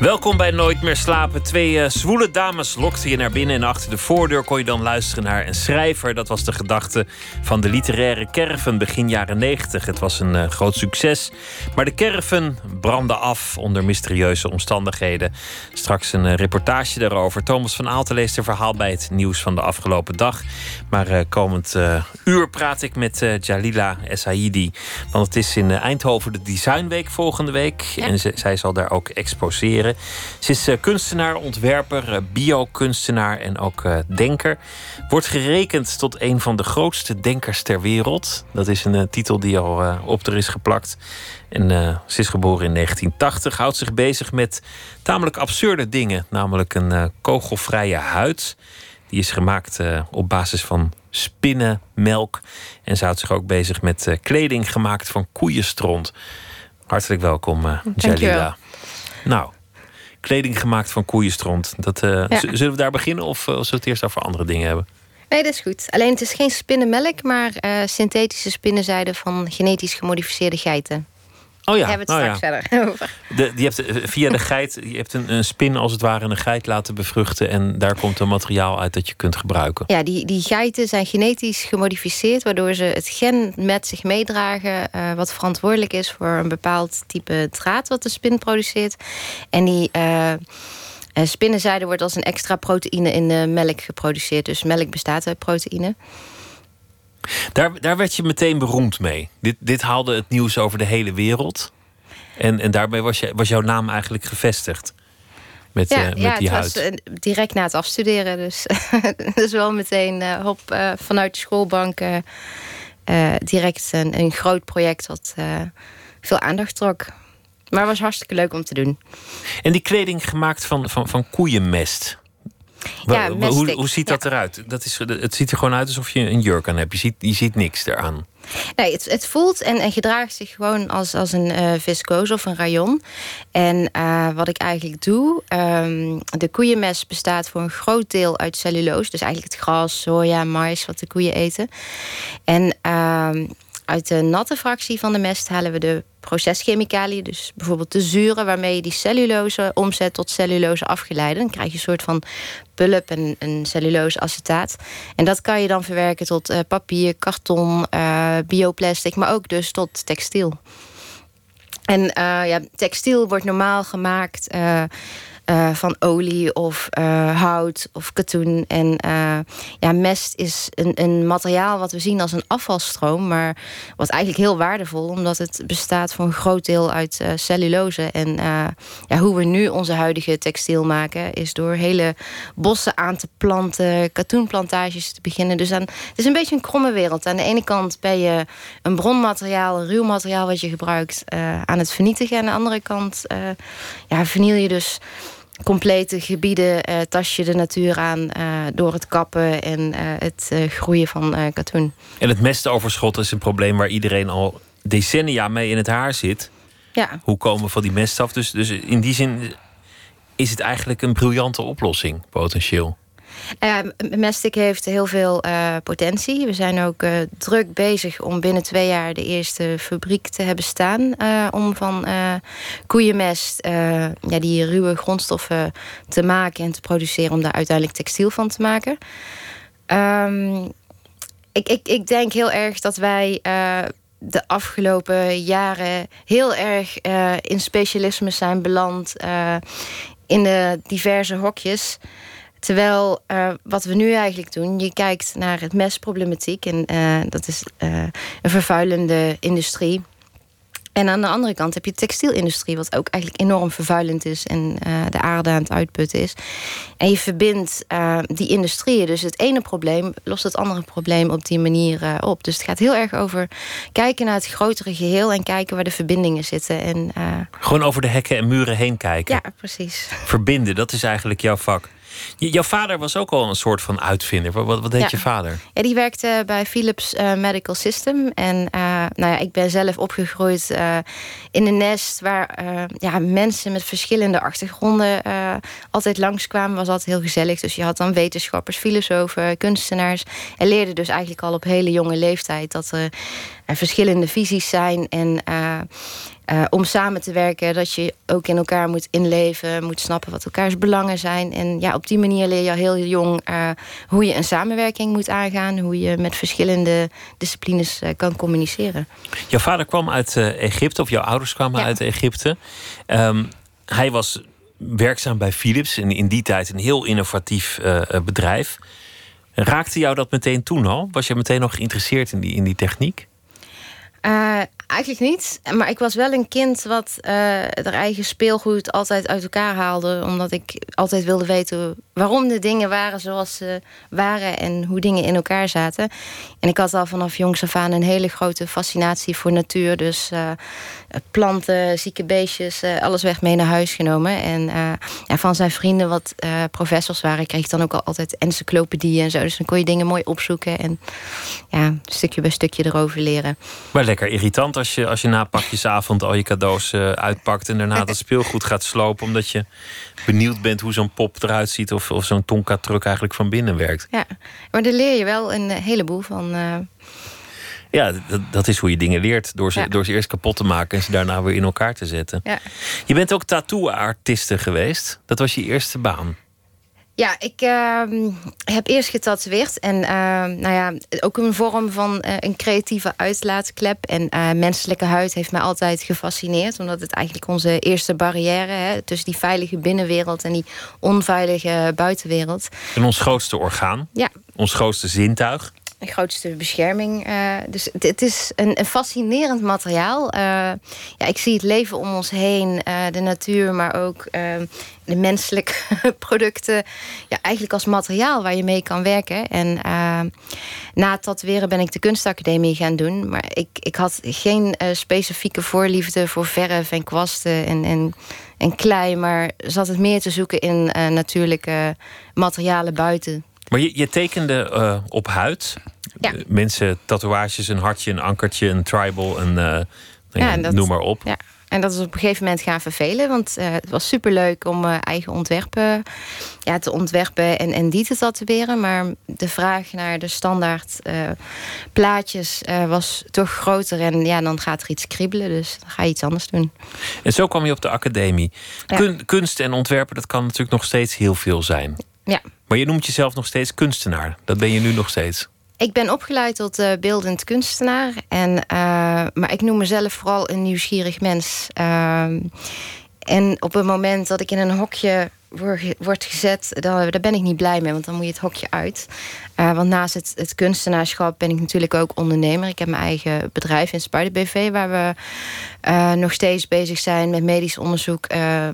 Welkom bij Nooit meer slapen. Twee uh, zwoele dames lokten je naar binnen en achter de voordeur kon je dan luisteren naar een schrijver. Dat was de gedachte van de literaire Caravan begin jaren 90. Het was een uh, groot succes, maar de Caravan brandde af onder mysterieuze omstandigheden. Straks een uh, reportage daarover. Thomas van Aalten leest een verhaal bij het nieuws van de afgelopen dag. Maar komend uur praat ik met Jalila Essaidi, want het is in Eindhoven de Designweek volgende week ja. en zij zal daar ook exposeren. Ze is uh, kunstenaar, ontwerper, uh, biokunstenaar en ook uh, denker. Wordt gerekend tot een van de grootste denkers ter wereld. Dat is een titel die al op er is geplakt. En ze is geboren in 1980. Houdt zich bezig met tamelijk absurde dingen. Namelijk een kogelvrije huid. Die is gemaakt op basis van spinnenmelk. En ze houdt zich ook bezig met kleding gemaakt van koeienstront. Hartelijk welkom, Jalila. Nou, kleding gemaakt van koeienstront. Dat, uh, Zullen we daar beginnen of uh, zullen we het eerst over andere dingen hebben? Nee, dat is goed. Alleen het is geen spinnenmelk, maar uh, synthetische spinnenzijde van genetisch gemodificeerde geiten. Oh ja, hebben we het oh straks verder over. De, die hebt, via de geit, je hebt een, een, spin als het ware een geit laten bevruchten. En daar komt een materiaal uit dat je kunt gebruiken. Ja, die, die geiten zijn genetisch gemodificeerd, waardoor ze het gen met zich meedragen. Uh, wat verantwoordelijk is voor een bepaald type draad wat de spin produceert. En die. Uh, spinnenzijde wordt als een extra proteïne in de melk geproduceerd. Dus melk bestaat uit proteïne. Daar, daar werd je meteen beroemd mee. Dit, dit haalde het nieuws over de hele wereld. En, en daarmee was, je, was jouw naam eigenlijk gevestigd. Met, ja, uh, met ja, die het huid. was uh, direct na het afstuderen. Dus, dus wel meteen uh, hop, vanuit de schoolbank direct een, een groot project wat veel aandacht trok. Maar het was hartstikke leuk om te doen. En die kleding gemaakt van, van, van koeienmest. Ja, hoe, hoe ziet dat ja. eruit? Dat is, het ziet er gewoon uit alsof je een jurk aan hebt. Je ziet, je ziet niks eraan. Nee, het, het voelt en, en gedraagt zich gewoon als, als een uh, viscose of een rayon. En uh, wat ik eigenlijk doe, um, de koeienmest bestaat voor een groot deel uit cellulose. Dus eigenlijk het gras, soja, mais wat de koeien eten. En uh, uit de natte fractie van de mest halen we de proceschemicaliën. Dus bijvoorbeeld de zuren waarmee je die cellulose omzet tot cellulose afgeleiden. Dan krijg je een soort van pulp en een cellulose acetaat. En dat kan je dan verwerken tot uh, papier, karton, uh, bioplastic, maar ook dus tot textiel. En uh, ja, textiel wordt normaal gemaakt uh, van olie of uh, hout of katoen. En uh, ja, mest is een, een, materiaal wat we zien als een afvalstroom, maar wat eigenlijk heel waardevol, omdat het bestaat voor een groot deel uit cellulose. En ja, hoe we nu onze huidige textiel maken, is door hele bossen aan te planten, katoenplantages te beginnen. Dus aan, het is een beetje een kromme wereld. Aan de ene kant ben je een bronmateriaal, een ruw materiaal wat je gebruikt, aan het vernietigen. Aan de andere kant ja, verniel je dus complete gebieden uh, tas je de natuur aan uh, door het kappen en uh, het groeien van katoen. En het mesteoverschot is een probleem waar iedereen al decennia mee in het haar zit. Ja. Hoe komen we van die mest af? Dus, dus in die zin is het eigenlijk een briljante oplossing, potentieel. Uh, Mestic heeft heel veel uh, potentie. We zijn ook uh, druk bezig om binnen twee jaar de eerste fabriek te hebben staan. om van koeienmest ja, die ruwe grondstoffen te maken en te produceren. Om daar uiteindelijk textiel van te maken. Um, ik, ik, ik denk heel erg dat wij de afgelopen jaren heel erg in specialisme zijn beland. in de diverse hokjes. Terwijl uh, wat we nu eigenlijk doen, je kijkt naar het mestproblematiek. En uh, dat is uh, een vervuilende industrie. En aan de andere kant heb je de textielindustrie, wat ook eigenlijk enorm vervuilend is en de aarde aan het uitputten is. En je verbindt die industrieën. Dus het ene probleem lost het andere probleem op die manier op. Dus het gaat heel erg over kijken naar het grotere geheel en kijken waar de verbindingen zitten. En, Gewoon over de hekken en muren heen kijken. Ja, precies. Verbinden, dat is eigenlijk jouw vak. Jouw vader was ook al een soort van uitvinder. Wat, wat deed Ja. je vader? Ja, die werkte bij Philips eh, Medical System. En eh, nou ja, ik ben zelf opgegroeid eh, in een nest waar ja, mensen met verschillende achtergronden altijd langskwamen. Was altijd heel gezellig. Dus je had dan wetenschappers, filosofen, kunstenaars. En leerde dus eigenlijk al op hele jonge leeftijd dat er verschillende visies zijn. En eh, om samen te werken, dat je ook in elkaar moet inleven, moet snappen wat elkaars belangen zijn. En ja, op die manier leer je al heel jong eh, hoe je een samenwerking moet aangaan, hoe je met verschillende disciplines eh, kan communiceren. Jouw vader kwam uit Egypte, of jouw ouders kwamen Ja. uit Egypte. Ehm, hij was werkzaam bij Philips, in, in die tijd een heel innovatief bedrijf. Raakte jou dat meteen toen al? Was je meteen nog geïnteresseerd in die, in die techniek? Eh, eigenlijk niet. Maar ik was wel een kind wat eh haar eigen speelgoed altijd uit elkaar haalde. Omdat ik altijd wilde weten waarom de dingen waren zoals ze waren en hoe dingen in elkaar zaten. En ik had al vanaf jongs af aan een hele grote fascinatie voor natuur. Dus eh, planten, zieke beestjes, alles werd mee naar huis genomen. En ja, van zijn vrienden, wat professors waren, kreeg ik dan ook al altijd encyclopedieën en zo. Dus dan kon je dingen mooi opzoeken en ja, stukje bij stukje erover leren. Lekker irritant als je, als je na pakjesavond al je cadeaus eh, uitpakt en daarna dat speelgoed gaat slopen. Omdat je benieuwd bent hoe zo'n pop eruit ziet of, of zo'n Tonka-truck eigenlijk van binnen werkt. Ja, maar daar leer je wel een eh, heleboel van. eh, Ja, dat, dat is hoe je dingen leert. Door ze, Ja. door ze eerst kapot te maken en ze daarna weer in elkaar te zetten. ja. Je bent ook tattoo-artiste geweest. Dat was je eerste baan. Ja, ik ehm, heb eerst getatoeëerd. En ehm, nou ja, ook een vorm van eh, een creatieve uitlaatklep. En eh, menselijke huid heeft mij altijd gefascineerd. Omdat het eigenlijk onze eerste barrière hè, tussen die veilige binnenwereld en die onveilige buitenwereld. En ons grootste orgaan, Ja, ons grootste zintuig. De grootste bescherming. eh, dus het, is een, een fascinerend materiaal. Eh, ja, ik zie het leven om ons heen, eh, de natuur, maar ook eh, de menselijke producten. Ja, eigenlijk als materiaal waar je mee kan werken. En na het tatoeëren ben ik de kunstacademie gaan doen. Maar ik, ik had geen specifieke voorliefde voor verf en kwasten en, en, en klei. Maar zat het meer te zoeken in natuurlijke materialen buiten. Maar je, je tekende eh, op huid. Ja. Eh, mensen, tatoeages, een hartje, een ankertje, een tribal, een, eh, nou ja, dat- noem maar op. Ja, en dat is op een gegeven moment gaan vervelen. Want het was superleuk om eigen ontwerpen ja, te ontwerpen en, en die te tatoeëren. Maar de vraag naar de standaard plaatjes was toch groter. En ja, dan gaat er iets kriebelen. Dus dan ga je iets anders doen. En zo kwam je op de academie. Ja. Kunst en ontwerpen, dat kan natuurlijk nog steeds heel veel zijn. Ja. Maar je noemt jezelf nog steeds kunstenaar. Dat ben je nu nog steeds. Ik ben opgeleid tot eh, beeldend kunstenaar. En, eh, maar ik noem mezelf vooral een nieuwsgierig mens. Ehm, en op het moment dat ik in een hokje word, ge- word gezet, daar ben ik niet blij mee, want dan moet je het hokje uit. Eh, want naast het, het kunstenaarschap ben ik natuurlijk ook ondernemer. Ik heb mijn eigen bedrijf in Spuiten BV, waar we nog steeds bezig zijn met medisch onderzoek. eh,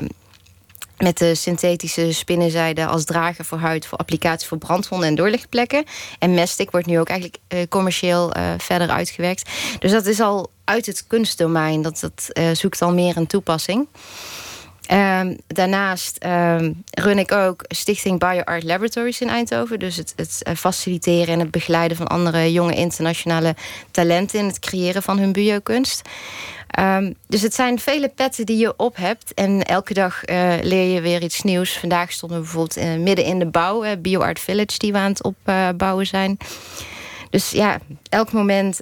met de synthetische spinnenzijde als drager voor huid... voor applicatie voor brandwonden en doorlichtplekken. En Mestic wordt nu ook eigenlijk eh, commercieel eh, verder uitgewerkt. Dus dat is al uit het kunstdomein. Dat, dat eh, zoekt al meer een toepassing. Ehm, daarnaast ehm, run ik ook Stichting BioArt Laboratories in Eindhoven. Dus het, het eh, faciliteren en het begeleiden van andere jonge internationale talenten... in het creëren van hun biokunst. Ehm, dus het zijn vele petten die je op hebt. En elke dag eh, leer je weer iets nieuws. Vandaag stonden we bijvoorbeeld eh, midden in de bouw. eh, BioArt Village die we aan het opbouwen zijn. Dus ja, elk moment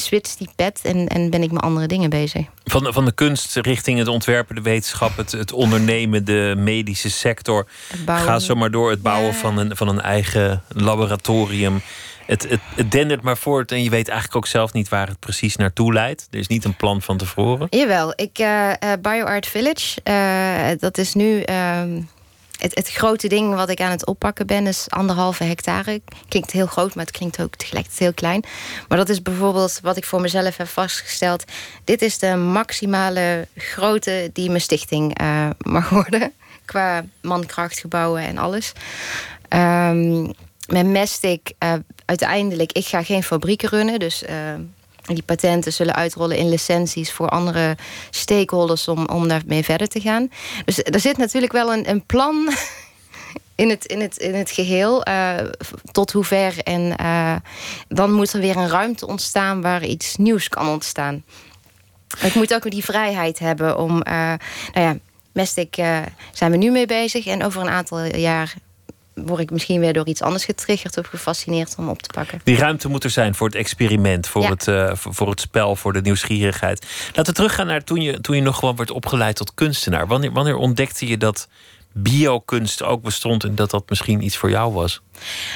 switcht die pet en, en ben ik met andere dingen bezig. Van de, van de kunst richting het ontwerpen, de wetenschap, het, het ondernemen, de medische sector. Ga zo maar door het bouwen Ja. van, een, van een eigen laboratorium. Het, het, het dendert maar voort en je weet eigenlijk ook zelf niet waar het precies naartoe leidt. Er is niet een plan van tevoren. Jawel, ik, eh, BioArt Village, eh, dat is nu ehm, het, het grote ding wat ik aan het oppakken ben, is anderhalve hectare. Klinkt heel groot, maar het klinkt ook tegelijkertijd heel klein. Maar dat is bijvoorbeeld wat ik voor mezelf heb vastgesteld. Dit is de maximale grootte die mijn stichting eh, mag worden. Qua mankracht, gebouwen en alles. Ehm, met Mestic, eh, uiteindelijk, ik ga geen fabrieken runnen. Dus eh, die patenten zullen uitrollen in licenties voor andere stakeholders om, om daarmee verder te gaan. Dus er zit natuurlijk wel een, een plan in, het, in, het, in het geheel. Uh, tot hoever. En uh, dan moet er weer een ruimte ontstaan waar iets nieuws kan ontstaan. Ik moet ook die vrijheid hebben om. Uh, nou ja, Mestic zijn we nu mee bezig. En over een aantal jaar word ik misschien weer door iets anders getriggerd of gefascineerd om op te pakken. Die ruimte moet er zijn voor het experiment, voor, het, uh, voor, het spel, voor de nieuwsgierigheid. Laten we teruggaan naar toen je, toen je nog gewoon werd opgeleid tot kunstenaar. Wanneer, wanneer ontdekte je dat biokunst ook bestond en dat dat misschien iets voor jou was?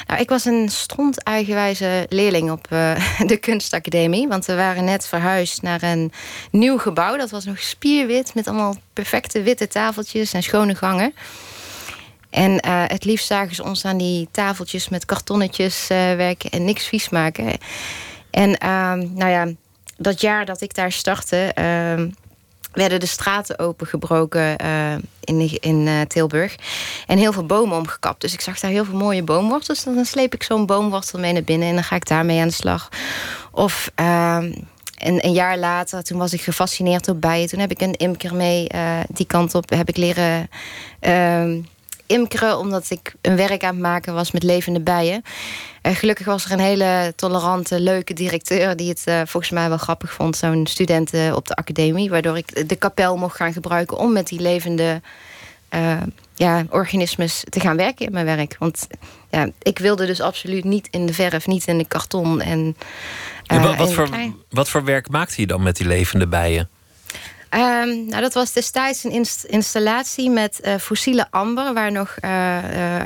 Nou, ik was een stront eigenwijze leerling op uh, de kunstacademie. Want we waren net verhuisd naar een nieuw gebouw. Dat was nog spierwit met allemaal perfecte witte tafeltjes en schone gangen. En uh, het liefst zagen ze ons aan die tafeltjes met kartonnetjes uh, werken en niks vies maken. En uh, nou ja, dat jaar dat ik daar startte, ehm, werden de straten opengebroken uh, in, in Tilburg. En heel veel bomen omgekapt. Dus ik zag daar heel veel mooie boomwortels. Dan sleep ik zo'n boomwortel mee naar binnen en dan ga ik daarmee aan de slag. Of ehm, een, een, jaar later, toen was ik gefascineerd door bijen. Toen heb ik een imker mee die kant op heb ik leren imkeren, omdat ik een werk aan het maken was met levende bijen. Uh, gelukkig was er een hele tolerante, leuke directeur die het uh, volgens mij wel grappig vond, zo'n student uh, op de academie, waardoor ik de kapel mocht gaan gebruiken om met die levende ja, organismes te gaan werken in mijn werk. Want ja, ik wilde dus absoluut niet in de verf, niet in de karton. En, wat, wat, voor, wat voor werk maakte je dan met die levende bijen? Um, nou, dat was destijds een installatie met uh, fossiele amber, waar nog uh, uh,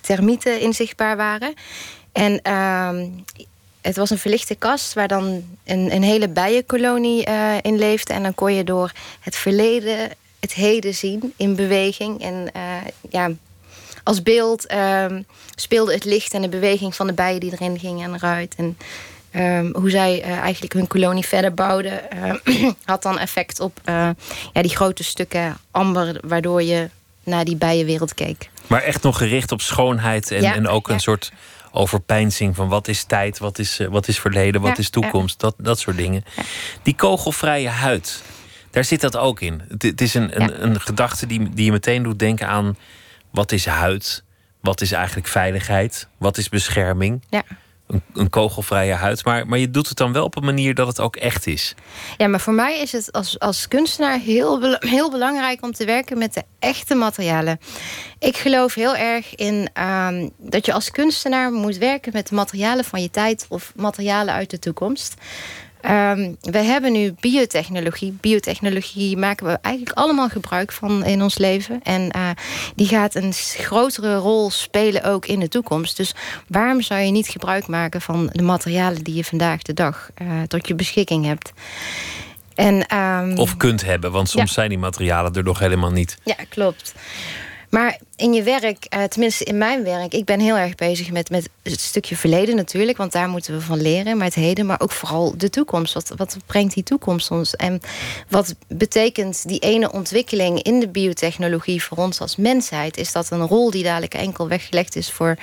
termieten in zichtbaar waren. En ehm, het was een verlichte kast waar dan een, een hele bijenkolonie in leefde. En dan kon je door het verleden het heden zien in beweging. En ja, als beeld um, speelde het licht en de beweging van de bijen die erin gingen en eruit. En Ehm, hoe zij uh, eigenlijk hun kolonie verder bouwden, uh, had dan effect op uh, ja, die grote stukken amber, waardoor je naar die bijenwereld keek. Maar echt nog gericht op schoonheid en, en ook een soort overpeinzing van wat is tijd, wat is, wat is verleden, wat is toekomst, dat, dat soort dingen. Die kogelvrije huid, daar zit dat ook in. Het, het is een, een, een gedachte die, die je meteen doet denken aan wat is huid, wat is eigenlijk veiligheid, wat is bescherming. Ja een, kogelvrije huid. Maar, maar je doet het dan wel op een manier dat het ook echt is. Ja, maar voor mij is het als, als kunstenaar heel, heel belangrijk om te werken met de echte materialen. Ik geloof heel erg in um, dat je als kunstenaar moet werken met de materialen van je tijd of materialen uit de toekomst. Um, we hebben nu biotechnologie. Biotechnologie maken we eigenlijk allemaal gebruik van in ons leven. En uh, die gaat een grotere rol spelen ook in de toekomst. Dus waarom zou je niet gebruik maken van de materialen die je vandaag de dag uh, tot je beschikking hebt? En, um, of kunt hebben, want soms ja. zijn die materialen er nog helemaal niet. Ja, klopt. Maar in je werk, uh, tenminste in mijn werk, ik ben heel erg bezig met, met het stukje verleden natuurlijk, want daar moeten we van leren, maar het heden, maar ook vooral de toekomst. Wat, wat brengt die toekomst ons? En wat betekent die ene ontwikkeling in de biotechnologie voor ons als mensheid? Is dat een rol die dadelijk enkel weggelegd is voor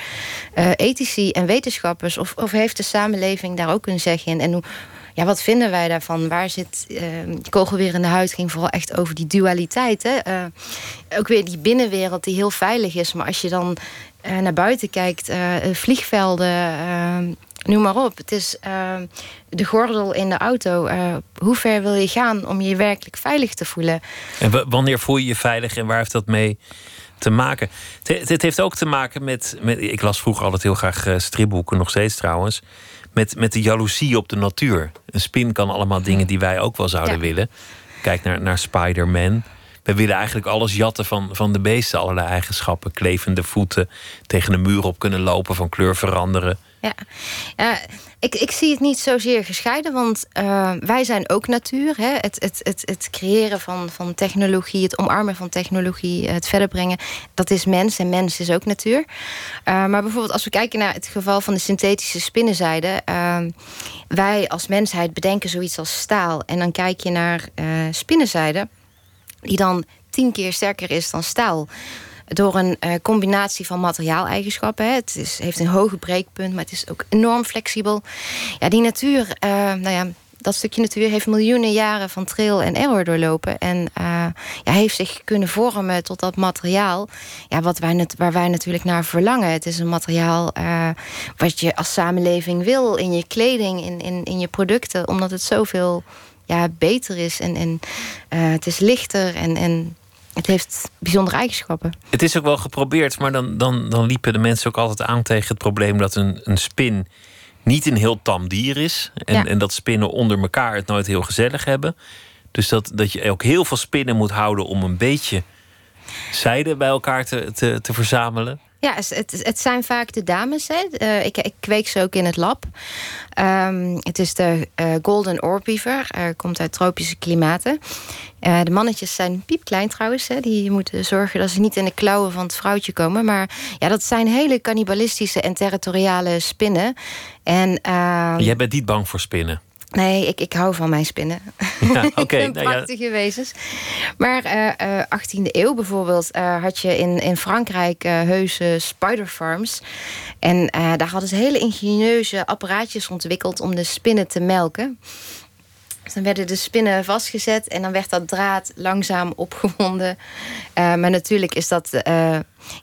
uh, ethici en wetenschappers? Of, of heeft de samenleving daar ook een zeg in? En hoe ja, wat vinden wij daarvan? Waar zit uh, kogel weer in de huid? ging vooral echt over die dualiteit. Hè? Uh, ook weer die binnenwereld die heel veilig is. Maar als je dan uh, naar buiten kijkt, vliegvelden, noem maar op. Het is de gordel in de auto. hoe ver wil je gaan om je werkelijk veilig te voelen? En wanneer voel je je veilig en waar heeft dat mee te maken? Het heeft ook te maken met, met. Ik las vroeger altijd heel graag stripboeken, nog steeds trouwens met, met de jaloezie op de natuur. Een spin kan allemaal dingen die wij ook wel zouden willen. Kijk naar, naar Spider-Man. We willen eigenlijk alles jatten van, van de beesten, allerlei eigenschappen. Klevende voeten, tegen de muur op kunnen lopen, van kleur veranderen. Ja, ja ik, ik zie het niet zozeer gescheiden, want uh, wij zijn ook natuur. Hè? Het, het, het, het creëren van, van technologie, het omarmen van technologie, het verder brengen, dat is mens en mens is ook natuur. Uh, maar bijvoorbeeld als we kijken naar het geval van de synthetische spinnenzijde. Uh, wij als mensheid bedenken zoiets als staal. En dan kijk je naar spinnenzijde, die dan tien keer sterker is dan staal door een uh, combinatie van materiaaleigenschappen. Het is, heeft een hoge breekpunt, maar het is ook enorm flexibel. Ja, die natuur, uh, nou ja, dat stukje natuur heeft miljoenen jaren van trail en error doorlopen. En ja, heeft zich kunnen vormen tot dat materiaal. Ja, wat wij waar wij natuurlijk naar verlangen. Het is een materiaal wat je als samenleving wil in je kleding, in, in, in je producten. Omdat het zoveel ja, beter is. En, en het is lichter en. en het heeft bijzondere eigenschappen. Het is ook wel geprobeerd, maar dan, dan, dan liepen de mensen ook altijd aan tegen het probleem dat een, een spin niet een heel tam dier is. En, en dat spinnen onder elkaar het nooit heel gezellig hebben. Dus dat, dat je ook heel veel spinnen moet houden om een beetje zijde bij elkaar te, te, te verzamelen. Ja, het, het zijn vaak de dames. Hè. Uh, ik, ik kweek ze ook in het lab. Um, het is de uh, Golden Orbeaver. Uh, komt uit tropische klimaten. De mannetjes zijn piepklein trouwens. Hè. Die moeten zorgen dat ze niet in de klauwen van het vrouwtje komen. Maar ja, dat zijn hele cannibalistische en territoriale spinnen. En, uh, Jij bent niet bang voor spinnen? Nee, ik, ik hou van mijn spinnen. Ja, okay. Nou Prachtige wezens. Maar uh, uh, 18e eeuw bijvoorbeeld uh, had je in, in Frankrijk heuse spiderfarms. En daar hadden ze hele ingenieuze apparaatjes ontwikkeld om de spinnen te melken. Dus dan werden de spinnen vastgezet en dan werd dat draad langzaam opgewonden. maar natuurlijk is dat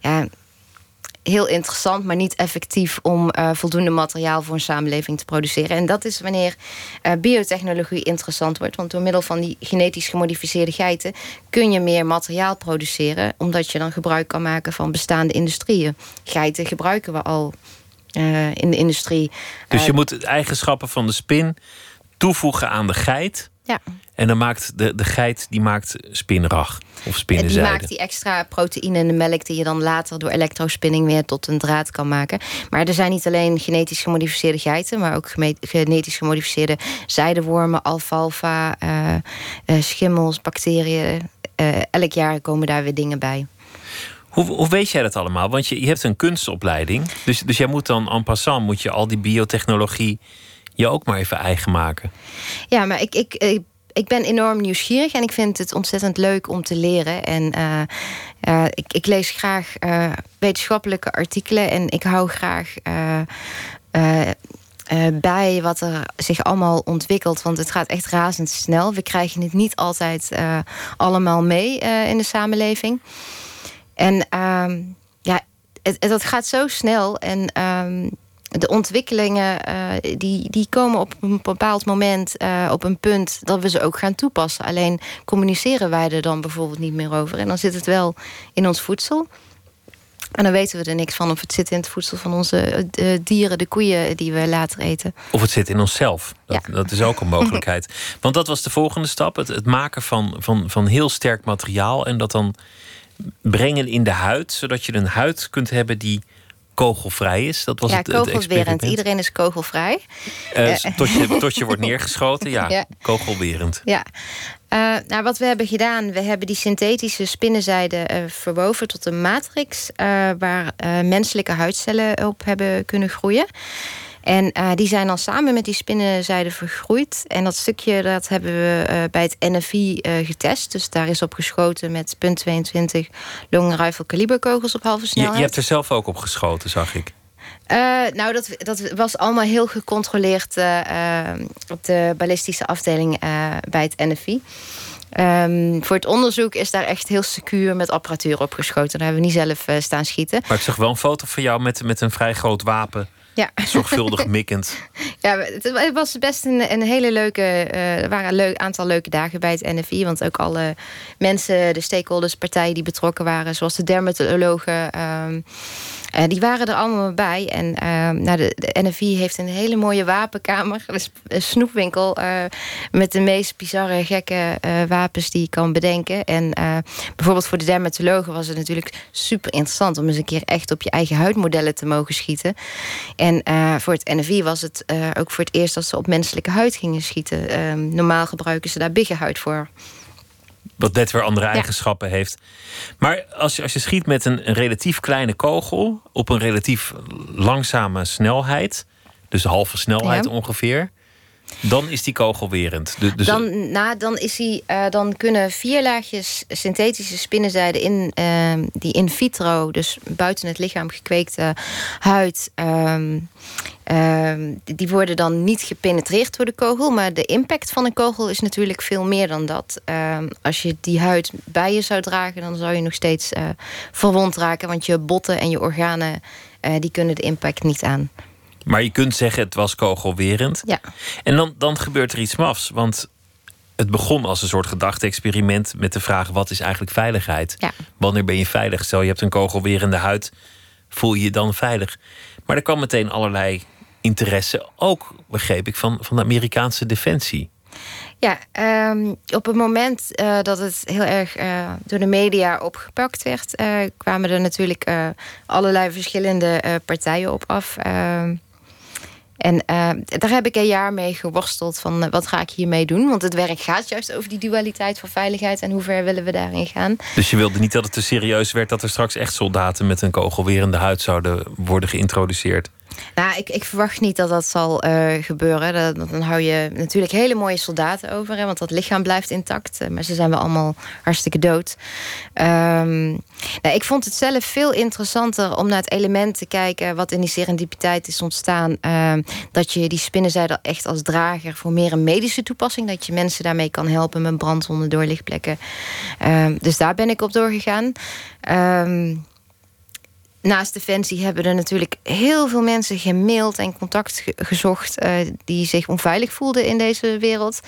ja, heel interessant, maar niet effectief om uh, voldoende materiaal voor een samenleving te produceren. En dat is wanneer uh, biotechnologie interessant wordt. Want door middel van die genetisch gemodificeerde geiten kun je meer materiaal produceren, omdat je dan gebruik kan maken van bestaande industrieën. Geiten gebruiken we al uh, in de industrie. Dus je moet eigenschappen van de spin toevoegen aan de geit. Ja. En dan maakt de, de geit die maakt spinrag of spinnenzijde. Die maakt die extra proteïne in de melk die je dan later door elektrospinning weer tot een draad kan maken. Maar er zijn niet alleen genetisch gemodificeerde geiten, maar ook genetisch gemodificeerde zijdewormen, alfalfa, uh, uh, schimmels, bacteriën. Uh, elk jaar komen daar weer dingen bij. Hoe, hoe weet jij dat allemaal? Want je, je hebt een kunstopleiding. Dus, dus jij moet dan en passant moet je al die biotechnologie je ook maar even eigen maken. Ja, maar ik, ik, ik ben enorm nieuwsgierig en ik vind het ontzettend leuk om te leren. En uh, uh, ik, ik, lees graag uh, wetenschappelijke artikelen en ik hou graag. bij wat er zich allemaal ontwikkelt. Want het gaat echt razendsnel. We krijgen het niet altijd allemaal mee in de samenleving. En ehm, ja, het, het, dat gaat zo snel. En um, de ontwikkelingen uh, die, die komen op een bepaald moment uh, op een punt dat we ze ook gaan toepassen. Alleen communiceren wij er dan bijvoorbeeld niet meer over. En dan zit het wel in ons voedsel. En dan weten we er niks van of het zit in het voedsel van onze dieren, de koeien die we later eten. Of het zit in onszelf. Dat, ja. dat is ook een mogelijkheid. Want dat was de volgende stap: het, het maken van, van, van heel sterk materiaal en dat dan brengen in de huid, zodat je een huid kunt hebben die kogelvrij is. Dat was ja, het, kogelwerend. Iedereen is kogelvrij. Uh, tot, je, tot je wordt neergeschoten, ja. ja. Kogelwerend. Ja. Uh, nou, wat we hebben gedaan, we hebben die synthetische spinnenzijde uh, verwoven tot een matrix... waar menselijke huidcellen op hebben kunnen groeien. En uh, die zijn dan samen met die spinnenzijde vergroeid. En dat stukje dat hebben we uh, bij het NFI uh, getest. Dus daar is op geschoten met punt .22 long rifle kaliberkogels op halve snelheid. Je, je hebt er zelf ook op geschoten, zag ik. nou, dat, dat was allemaal heel gecontroleerd op de ballistische afdeling bij het NFI. Um, voor het onderzoek is daar echt heel secuur met apparatuur opgeschoten. Daar hebben we niet zelf staan schieten. Maar ik zag wel een foto van jou met, met een vrij groot wapen. Ja. Zorgvuldig mikkend. Ja, het was best een, een hele leuke. Uh, er waren een leuk, aantal leuke dagen bij het NFI. Want ook alle mensen, de stakeholders, partijen die betrokken waren, zoals de dermatologen. Uh, uh, die waren er allemaal bij. En uh, nou, de, de, NFI heeft een hele mooie wapenkamer. Een snoepwinkel uh, met de meest bizarre, gekke wapens die je kan bedenken. En bijvoorbeeld voor de dermatologen was het natuurlijk super interessant... om eens een keer echt op je eigen huidmodellen te mogen schieten. En voor het NFI was het ook voor het eerst dat ze op menselijke huid gingen schieten. Ehm, normaal gebruiken ze daar biggenhuid voor. Wat net weer andere eigenschappen ja. heeft. Maar als je, als je schiet met een, een, relatief kleine kogel op een relatief langzame snelheid, dus halve snelheid ja. ongeveer. Dan is die kogelwerend. Dus, dan, na, dan, is die, uh, dan kunnen vier laagjes synthetische spinnenzijde in, uh, die in vitro, dus buiten het lichaam gekweekte huid, um, um, die worden dan niet gepenetreerd door de kogel. Maar de impact van een kogel is natuurlijk veel meer dan dat. Als je die huid bij je zou dragen, dan zou je nog steeds uh, verwond raken, want je botten en je organen uh, die kunnen de impact niet aan. Maar je kunt zeggen het was kogelwerend. Ja. En dan, dan gebeurt er iets mafs. Want het begon als een soort gedachte-experiment met de vraag: wat is eigenlijk veiligheid? Ja. Wanneer ben je veilig? Stel je hebt een kogelwerende huid, voel je je dan veilig? Maar er kwam meteen allerlei interesse, ook begreep ik, van, van de Amerikaanse defensie. Ja, um, op het moment uh, dat het heel erg uh, door de media opgepakt werd, uh, kwamen er natuurlijk allerlei verschillende partijen op af. En uh, daar heb ik een jaar mee geworsteld van uh, wat ga ik hiermee doen. Want het werk gaat juist over die dualiteit van veiligheid en hoe ver willen we daarin gaan. Dus je wilde niet dat het te serieus werd dat er straks echt soldaten met een kogelwerende huid zouden worden geïntroduceerd? Nou, ik, ik verwacht niet dat dat zal uh, gebeuren. Dan hou je natuurlijk hele mooie soldaten over. Hè, want dat lichaam blijft intact. Uh, maar ze zijn wel allemaal hartstikke dood. Um, nou, ik vond het zelf veel interessanter om naar het element te kijken... wat in die serendipiteit is ontstaan. Uh, dat je die spinnenzijde echt als drager voor meer een medische toepassing... dat je mensen daarmee kan helpen met brandwonden, doorlichtplekken. dus daar ben ik op doorgegaan. Um, naast Defensie hebben er natuurlijk heel veel mensen gemaild en contact gezocht uh, die zich onveilig voelden in deze wereld.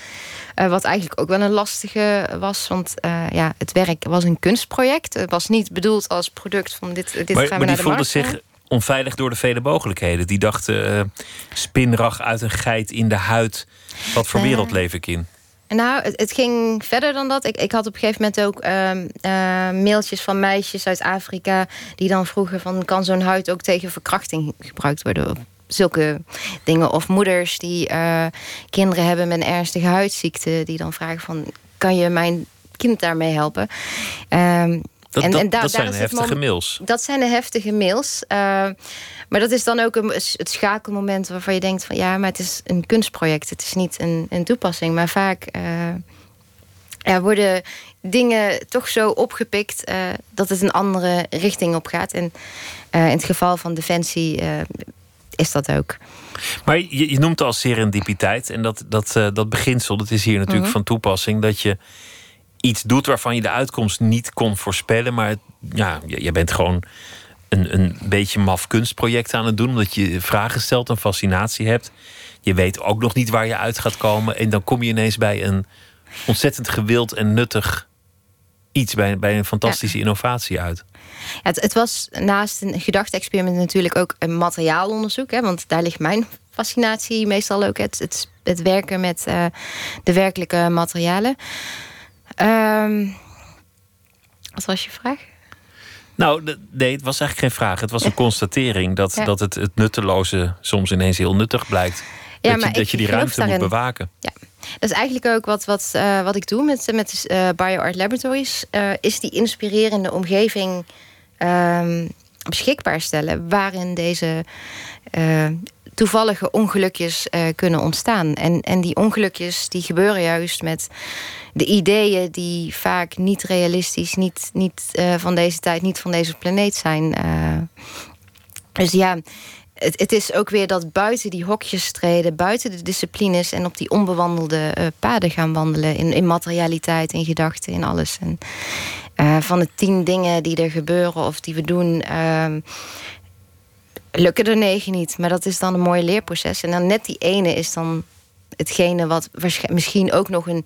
Uh, wat eigenlijk ook wel een lastige was, want uh, ja, het werk was een kunstproject. Het was niet bedoeld als product van dit, dit maar, gaan maar we die naar de voelden zich onveilig door de vele mogelijkheden. Die dachten spinrag uit een geit in de huid. Wat voor wereld leef ik in? Nou, het, ging verder dan dat. Ik, ik had op een gegeven moment ook uh, uh, mailtjes van meisjes uit Afrika... die dan vroegen van, kan zo'n huid ook tegen verkrachting gebruikt worden? Zulke dingen. Of moeders die uh, kinderen hebben met een ernstige huidziekte... die dan vragen van, kan je mijn kind daarmee helpen? Dat, en, en daar, dat zijn daar heftige mails. Dat zijn de heftige mails. Uh, maar dat is dan ook een, het schakelmoment waarvan je denkt van ja, maar het is een kunstproject. Het is niet een, een toepassing. Maar vaak uh, ja, worden dingen toch zo opgepikt uh, dat het een andere richting op gaat. En in het geval van Defensie is dat ook. Maar je, je noemt al serendipiteit. En dat, dat, dat beginsel, dat is hier natuurlijk mm -hmm. van toepassing. Dat je iets doet waarvan je de uitkomst niet kon voorspellen. Maar ja, je bent gewoon een, een beetje maf kunstproject aan het doen. Omdat je vragen stelt, een fascinatie hebt. Je weet ook nog niet waar je uit gaat komen. En dan kom je ineens bij een ontzettend gewild en nuttig iets. Bij, bij een fantastische ja. innovatie uit. Ja, het, het, was naast een gedachte-experiment natuurlijk ook een materiaalonderzoek. Hè, want daar ligt mijn fascinatie meestal ook. Het, het, het werken met uh, de werkelijke materialen. Um, wat was je vraag? Nou, nee, het was eigenlijk geen vraag. Het was een constatering dat, ja. dat het, het nutteloze soms ineens heel nuttig blijkt. Ja, dat je, dat je die ruimte daarin. moet bewaken. Ja. Dat is eigenlijk ook wat, wat, uh, wat ik doe met, met uh, BioArt Laboratories. Uh, is die inspirerende omgeving um, beschikbaar stellen... waarin deze toevallige ongelukjes kunnen ontstaan. En, en die ongelukjes die gebeuren juist met de ideeën die vaak niet realistisch, niet, niet uh, van deze tijd, niet van deze planeet zijn. Uh, dus ja, het, het, is ook weer dat buiten die hokjes treden, buiten de disciplines en op die onbewandelde paden gaan wandelen. In, in materialiteit, in gedachten, in alles. En, van de tien dingen die er gebeuren of die we doen lukken er negen niet. Maar dat is dan een mooi leerproces. En dan net die ene is dan hetgene wat misschien ook nog een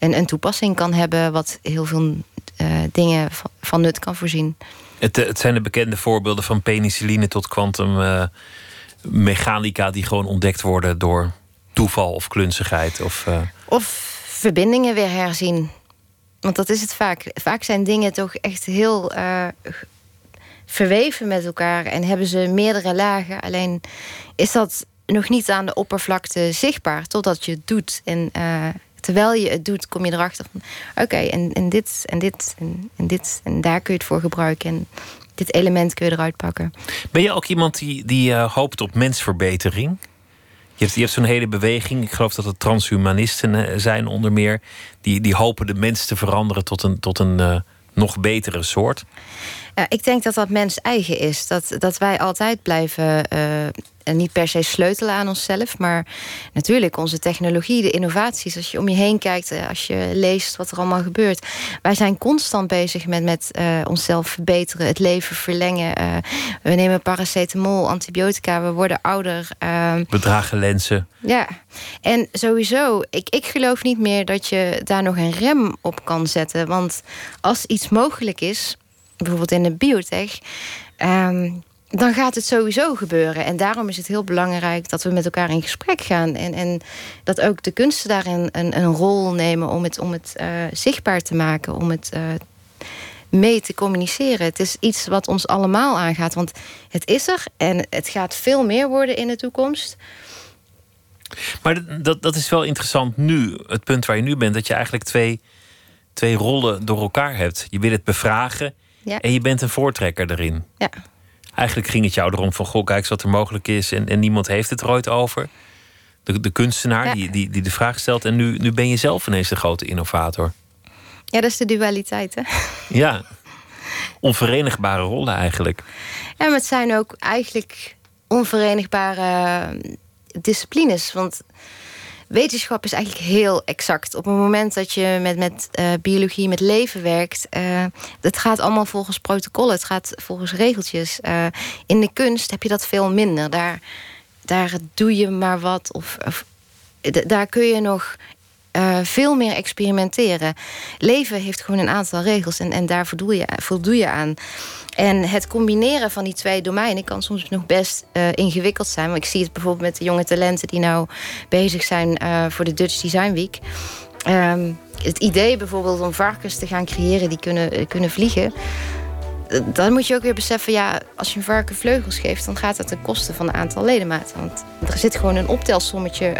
een, een toepassing kan hebben, wat heel veel uh, dingen van, nut kan voorzien. Het, het, zijn de bekende voorbeelden van penicilline tot kwantummechanica uh, die gewoon ontdekt worden door toeval of klunzigheid. Of, uh... of verbindingen weer herzien. Want dat is het vaak. Vaak zijn dingen toch echt heel verweven met elkaar en hebben ze meerdere lagen. Alleen is dat nog niet aan de oppervlakte zichtbaar totdat je het doet. En terwijl je het doet, kom je erachter van... oké, en, en dit en dit en, dit en daar kun je het voor gebruiken... en dit element kun je eruit pakken. Ben je ook iemand die, die uh, hoopt op mensverbetering? Je hebt, hebt zo'n hele beweging, ik geloof dat het transhumanisten zijn onder meer, die, die hopen de mens te veranderen tot een, tot een nog betere soort. Ik denk dat dat mens eigen is. Dat, dat wij altijd blijven uh, niet per se sleutelen aan onszelf. Maar natuurlijk onze technologie, de innovaties. Als je om je heen kijkt, eh, als je leest wat er allemaal gebeurt. Wij zijn constant bezig met, met uh, onszelf verbeteren, het leven verlengen. Uh, we nemen paracetamol, antibiotica, we worden ouder. Uh, Bedragen lenzen. Ja, en sowieso, ik, ik geloof niet meer dat je daar nog een rem op kan zetten. Want als iets mogelijk is bijvoorbeeld in de biotech. Um, dan gaat het sowieso gebeuren. En daarom is het heel belangrijk dat we met elkaar in gesprek gaan. En, en dat ook de kunsten daarin een, een rol nemen om het, om het uh, zichtbaar te maken, om het uh, mee te communiceren. Het is iets wat ons allemaal aangaat. Want het is er en het gaat veel meer worden in de toekomst. Maar dat, dat is wel interessant nu, het punt waar je nu bent, dat je eigenlijk twee, twee rollen door elkaar hebt. Je wil het bevragen ja. En je bent een voortrekker erin. Ja. Eigenlijk ging het jou erom van, goh, kijk eens wat er mogelijk is. En, en niemand heeft het er ooit over. De, de kunstenaar die, die, die de vraag stelt. En nu, nu ben je zelf ineens de grote innovator. Ja, dat is de dualiteit, hè? Ja. Onverenigbare rollen eigenlijk. Ja, maar het zijn ook eigenlijk onverenigbare disciplines. Want wetenschap is eigenlijk heel exact. Op het moment dat je met, met uh, biologie, met leven werkt, uh, het gaat allemaal volgens protocollen, het gaat volgens regeltjes. Uh, in de kunst heb je dat veel minder. Daar, daar doe je maar wat. Of, of daar kun je nog uh, veel meer experimenteren. Leven heeft gewoon een aantal regels en, en daar voldoe je, voldoe je aan. En het combineren van die twee domeinen kan soms nog best uh, ingewikkeld zijn. Maar ik zie het bijvoorbeeld met de jonge talenten die nou bezig zijn uh, voor de Dutch Design Week. Um, het idee bijvoorbeeld om varkens te gaan creëren die kunnen, kunnen vliegen dan moet je ook weer beseffen, ja, als je een varken vleugels geeft, dan gaat dat ten koste van een aantal ledematen. Want er zit gewoon een optelsommetje.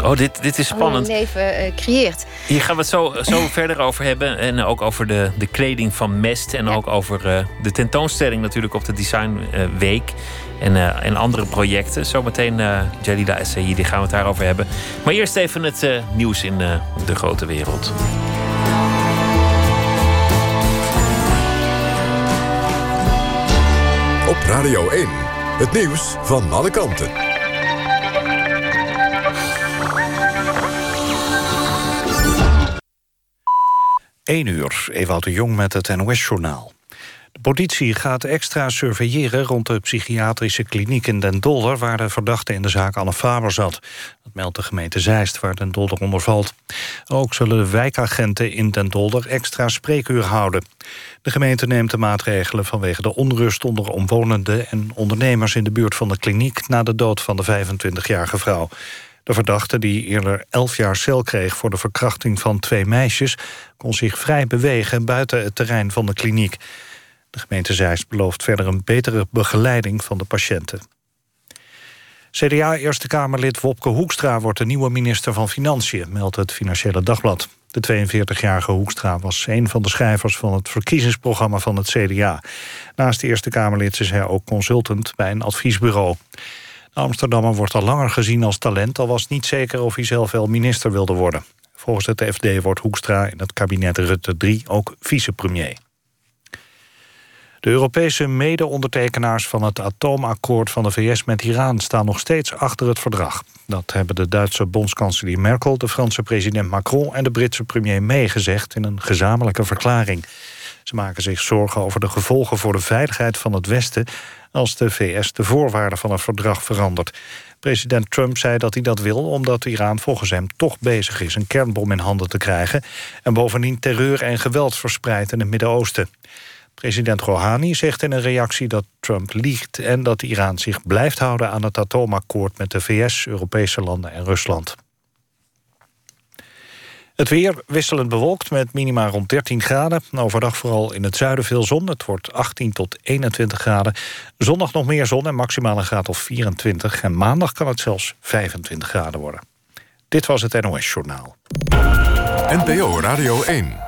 Uh, oh, dit, dit is spannend. leven uh, creëert. Hier gaan we het zo, zo verder over hebben. En ook over de, de kleding van Mest. En ook over uh, de tentoonstelling natuurlijk op de Design Week. En, en andere projecten. Zometeen Jalila Essayi, die gaan we het daarover hebben. Maar eerst even het nieuws in de grote wereld. Op Radio 1, het nieuws van alle kanten. 1 uur, Ewout de Jong met het NOS-journaal. De politie gaat extra surveilleren rond de psychiatrische kliniek in Den Dolder... waar de verdachte in de zaak Anne Faber zat. Dat meldt de gemeente Zeist, waar Den Dolder onder valt. Ook zullen de wijkagenten in Den Dolder extra spreekuur houden. De gemeente neemt de maatregelen vanwege de onrust onder omwonenden... en ondernemers in de buurt van de kliniek... na de dood van de 25-jarige vrouw. De verdachte, die eerder 11 jaar cel kreeg voor de verkrachting van twee meisjes... kon zich vrij bewegen buiten het terrein van de kliniek. De gemeente Zeist belooft verder een betere begeleiding van de patiënten. CDA-Eerste Kamerlid Wopke Hoekstra wordt de nieuwe minister van Financiën, meldt het Financiële Dagblad. De 42-jarige Hoekstra was een van de schrijvers van het verkiezingsprogramma van het CDA. Naast de Eerste Kamerlid is hij ook consultant bij een adviesbureau. De Amsterdammer wordt al langer gezien als talent... al was niet zeker of hij zelf wel minister wilde worden. Volgens het FD wordt Hoekstra in het kabinet Rutte 3 ook vicepremier. De Europese mede-ondertekenaars van het atoomakkoord van de VS met Iran staan nog steeds achter het verdrag. Dat hebben de Duitse bondskanselier Merkel, de Franse president Macron en de Britse premier May gezegd in een gezamenlijke verklaring. Ze maken zich zorgen over de gevolgen voor de veiligheid van het Westen als de VS de voorwaarden van het verdrag verandert. President Trump zei dat hij dat wil omdat Iran volgens hem toch bezig is een kernbom in handen te krijgen en bovendien terreur en geweld verspreidt in het Midden-Oosten. President Rouhani zegt in een reactie dat Trump liegt... en dat Iran zich blijft houden aan het atoomakkoord... met de VS, Europese landen en Rusland. Het weer wisselend bewolkt met minima rond 13 graden. Overdag vooral in het zuiden veel zon. Het wordt 18 tot 21 graden. Zondag nog meer zon en maximaal een graad of 24. En maandag kan het zelfs 25 graden worden. Dit was het NOS Journaal. NPO Radio 1.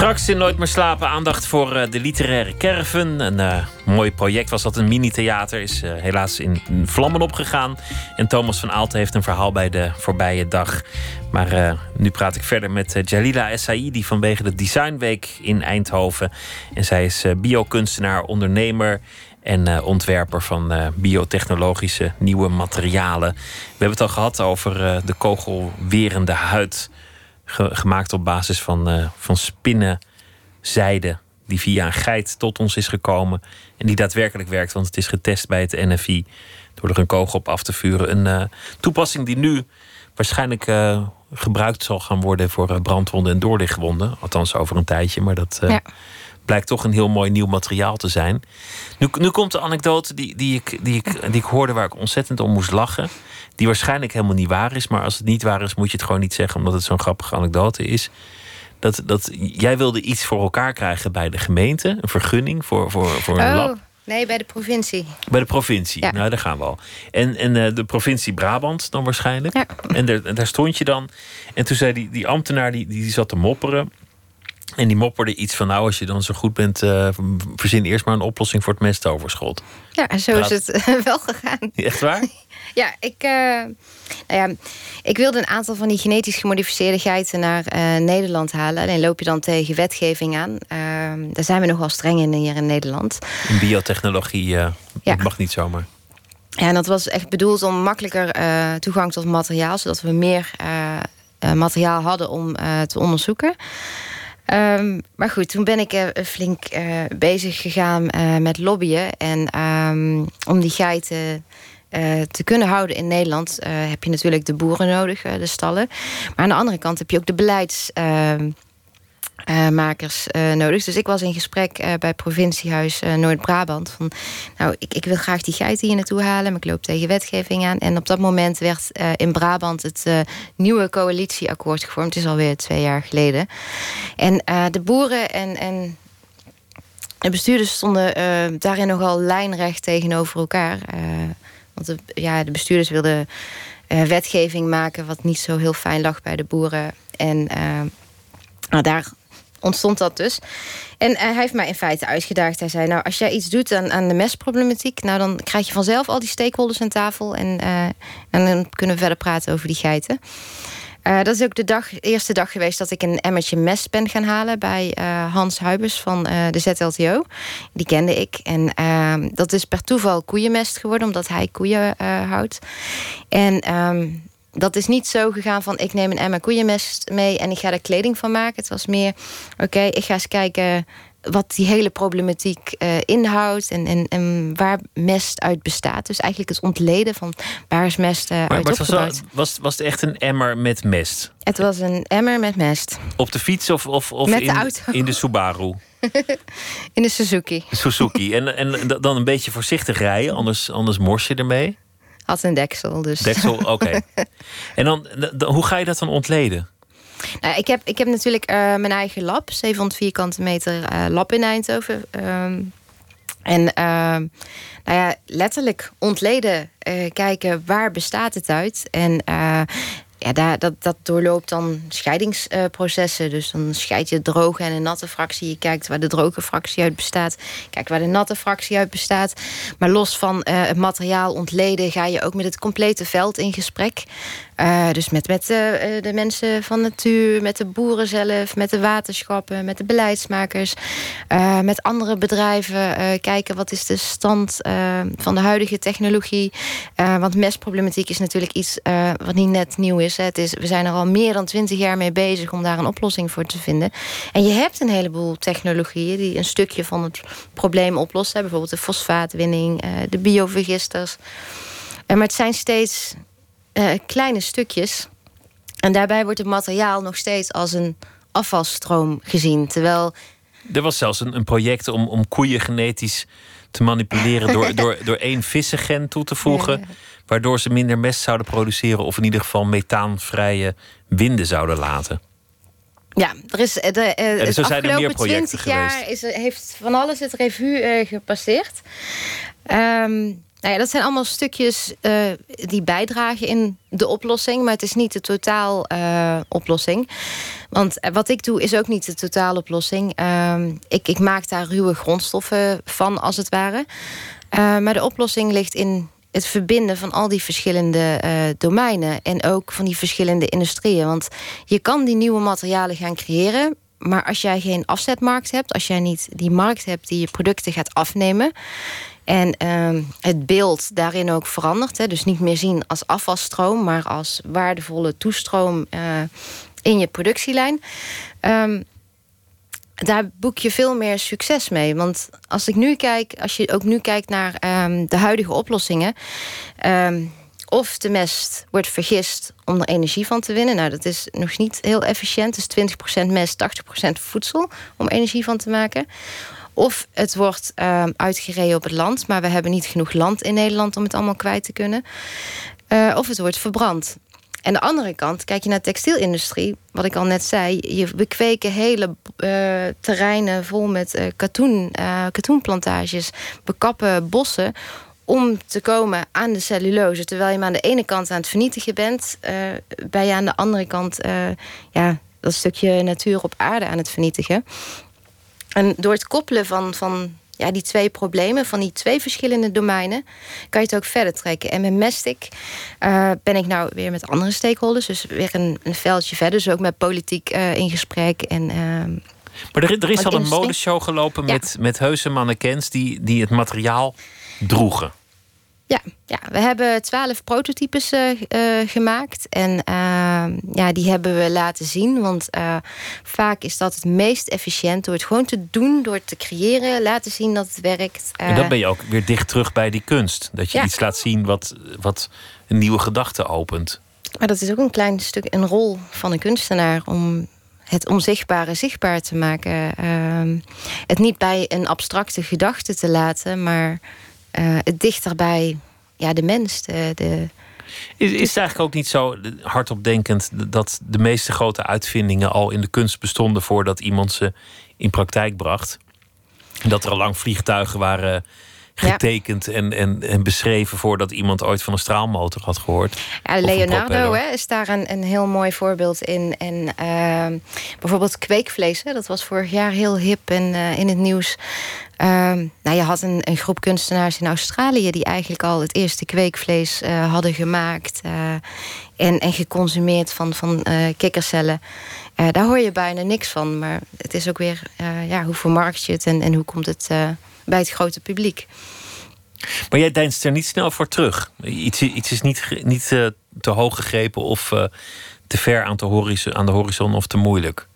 Straks in Nooit meer slapen aandacht voor uh, de literaire Kerven. Een uh, mooi project was dat, een mini-theater. Is uh, helaas in vlammen opgegaan. En Thomas van Aalten heeft een verhaal bij de voorbije dag. Maar nu praat ik verder met Jalila Essaidi vanwege de Designweek in Eindhoven. En zij is biokunstenaar, ondernemer en ontwerper van biotechnologische nieuwe materialen. We hebben het al gehad over de kogelwerende huid gemaakt op basis van, uh, van spinnenzijde. Die via een geit tot ons is gekomen. En die daadwerkelijk werkt, want het is getest bij het NFI. Door er een kogel op af te vuren. Een uh, toepassing die nu waarschijnlijk uh, gebruikt zal gaan worden voor brandwonden en doorlichtwonden. Althans over een tijdje. Maar dat. Blijkt toch een heel mooi nieuw materiaal te zijn. Nu, nu komt de anekdote die, die, ik, die, ik, die ik hoorde waar ik ontzettend om moest lachen die waarschijnlijk helemaal niet waar is. Maar als het niet waar is, moet je het gewoon niet zeggen, omdat het zo'n grappige anekdote is. Dat, dat jij wilde iets voor elkaar krijgen bij de gemeente, een vergunning voor, voor, voor een oh, lab. Nee, bij de provincie. Bij de provincie, ja. nou daar gaan we al. En, en uh, de provincie Brabant dan waarschijnlijk. Ja. En, daar, en daar stond je dan. En toen zei die, die ambtenaar, die, die zat te mopperen. En die mopperde iets van, nou, als je dan zo goed bent, uh, verzin eerst maar een oplossing voor het mestoverschot. Ja, zo is het wel gegaan. Echt waar? Ja, ik, uh, nou ja, ik wilde een aantal van die genetisch gemodificeerde geiten naar uh, Nederland halen. Alleen loop je dan tegen wetgeving aan. Uh, daar zijn we nogal streng in hier in Nederland. In biotechnologie ja. mag niet zomaar. Ja, en dat was echt bedoeld om makkelijker toegang tot materiaal, zodat we meer materiaal hadden om te onderzoeken. Um, maar goed, toen ben ik uh, flink uh, bezig gegaan uh, met lobbyen. En um, om die geiten te kunnen houden in Nederland... heb je natuurlijk de boeren nodig, de stallen. Maar aan de andere kant heb je ook de beleids ehm, uh, makers uh, nodig. Dus ik was in gesprek uh, bij provinciehuis Noord-Brabant. Van, nou, ik, ik, wil graag die geiten hier naartoe halen, maar ik loop tegen wetgeving aan. En op dat moment werd in Brabant het nieuwe coalitieakkoord gevormd. Het is alweer twee jaar geleden. En de boeren en, en de bestuurders stonden daarin nogal lijnrecht tegenover elkaar. want de, ja, de bestuurders wilden wetgeving maken wat niet zo heel fijn lag bij de boeren. En nou, daar ontstond dat dus. En hij heeft mij in feite uitgedaagd. Hij zei, nou, als jij iets doet aan, aan de mestproblematiek... nou, dan krijg je vanzelf al die stakeholders aan tafel... en, uh, en dan kunnen we verder praten over die geiten. Uh, dat is ook de dag, eerste dag geweest dat ik een emmertje mest ben gaan halen... bij Hans Huibers van de ZLTO. Die kende ik. En ehm, dat is per toeval koeienmest geworden... omdat hij koeien houdt. En... Um, dat is niet zo gegaan van ik neem een emmer koeienmest mee en ik ga er kleding van maken. Het was meer, oké, ik ga eens kijken wat die hele problematiek uh, inhoudt en, en, en waar mest uit bestaat. Dus eigenlijk het ontleden van waar is mest uh, maar, uit maar het was, was, was het echt een emmer met mest? Het was een emmer met mest. Op de fiets of, of, of met in, de, auto. in de Subaru? in de Suzuki. Suzuki. En, en dan een beetje voorzichtig rijden, anders, anders mors je ermee? Had een deksel, dus. Deksel, oké. en dan, hoe ga je dat dan ontleden? Nou, ik, heb, ik heb natuurlijk uh, mijn eigen lab, 700 vierkante meter uh, lab in Eindhoven. Um, en uh, nou ja, letterlijk ontleden, kijken waar bestaat het uit. En ja, daar, dat, dat doorloopt dan scheidingsprocessen. dus dan scheid je droge en een natte fractie. Je kijkt waar de droge fractie uit bestaat. Kijk waar de natte fractie uit bestaat. Maar los van uh, het materiaal ontleden... ga je ook met het complete veld in gesprek. Uh, dus met, met uh, de mensen van natuur, met de boeren zelf... met de waterschappen, met de beleidsmakers... met andere bedrijven. kijken wat is de stand van de huidige technologie. want mestproblematiek is natuurlijk iets wat niet net nieuw is. Het is. We zijn er al meer dan twintig jaar mee bezig... om daar een oplossing voor te vinden. En je hebt een heleboel technologieën... die een stukje van het probleem oplossen. Bijvoorbeeld de fosfaatwinning, de biovergisters. maar het zijn steeds uh, kleine stukjes. En daarbij wordt het materiaal nog steeds als een afvalstroom gezien. Terwijl. Er was zelfs een, een project om, om koeien genetisch te manipuleren door, door, door één vissengen toe te voegen. Waardoor ze minder mest zouden produceren, of in ieder geval methaanvrije winden zouden laten. Ja, er is de, ja, dus er zijn er meer projecten 20 jaar is, heeft van alles het revue uh, gepasseerd. Um, Nou ja, dat zijn allemaal stukjes uh, die bijdragen in de oplossing, maar het is niet de totaal uh, oplossing. Want wat ik doe is ook niet de totaaloplossing. Uh, ik, ik maak daar ruwe grondstoffen van, als het ware. maar de oplossing ligt in het verbinden van al die verschillende domeinen en ook van die verschillende industrieën. Want je kan die nieuwe materialen gaan creëren, maar als jij geen afzetmarkt hebt, als jij niet die markt hebt die je producten gaat afnemen. En uh, het beeld daarin ook verandert. Hè, dus niet meer zien als afvalstroom, maar als waardevolle toestroom uh, in je productielijn. Um, daar boek je veel meer succes mee. Want als ik nu kijk, als je ook nu kijkt naar um, de huidige oplossingen. Of de mest wordt vergist om er energie van te winnen. Nou, dat is nog niet heel efficiënt. Dus 20% mest, 80% voedsel om energie van te maken. Of het wordt um, uitgereden op het land, maar we hebben niet genoeg land in Nederland om het allemaal kwijt te kunnen. Uh, of het wordt verbrand. En de andere kant, kijk je naar de textielindustrie, wat ik al net zei, je, we kweken hele uh, terreinen vol met uh, katoen, uh, katoenplantages, we kappen bossen om te komen aan de cellulose. Terwijl je maar aan de ene kant aan het vernietigen bent, ben je aan de andere kant ja, dat stukje natuur op aarde aan het vernietigen. En door het koppelen van, van ja, die twee problemen, van die twee verschillende domeinen, kan je het ook verder trekken. En met Mestic uh, ben ik nou weer met andere stakeholders, dus weer een, een veldje verder, dus ook met politiek uh, in gesprek. En, uh, maar er, er is al een modeshow gelopen ja. met, met heuse mannequins die, die het materiaal droegen. Ja, ja, we hebben twaalf prototypes uh, uh, gemaakt. En uh, ja, die hebben we laten zien. Want vaak is dat het meest efficiënt door het gewoon te doen, door het te creëren, laten zien dat het werkt. en dan ben je ook weer dicht terug bij die kunst. Dat je ja. iets laat zien wat, wat een nieuwe gedachte opent. Maar dat is ook een klein stuk een rol van een kunstenaar om het onzichtbare zichtbaar te maken. Ehm, het niet bij een abstracte gedachte te laten, maar het dichter bij ja, de mens. De, de is, is het eigenlijk ook niet zo hardopdenkend dat de meeste grote uitvindingen al in de kunst bestonden voordat iemand ze in praktijk bracht? Dat er al lang vliegtuigen waren getekend ja. en, en, en beschreven voordat iemand ooit van een straalmotor had gehoord. Ja, Leonardo hè, is daar een, een heel mooi voorbeeld in. En uh, bijvoorbeeld kweekvlees, hè, dat was vorig jaar heel hip en uh, in het nieuws. Uh, nou, je had een, een, groep kunstenaars in Australië die eigenlijk al het eerste kweekvlees uh, hadden gemaakt en, en geconsumeerd van, van kikkercellen. daar hoor je bijna niks van, maar het is ook weer ja, hoe vermarkt je het en, en hoe komt het bij het grote publiek. Maar jij deinst er niet snel voor terug. Iets, iets is niet, niet te hoog gegrepen of te ver aan horizon, aan de horizon of te moeilijk.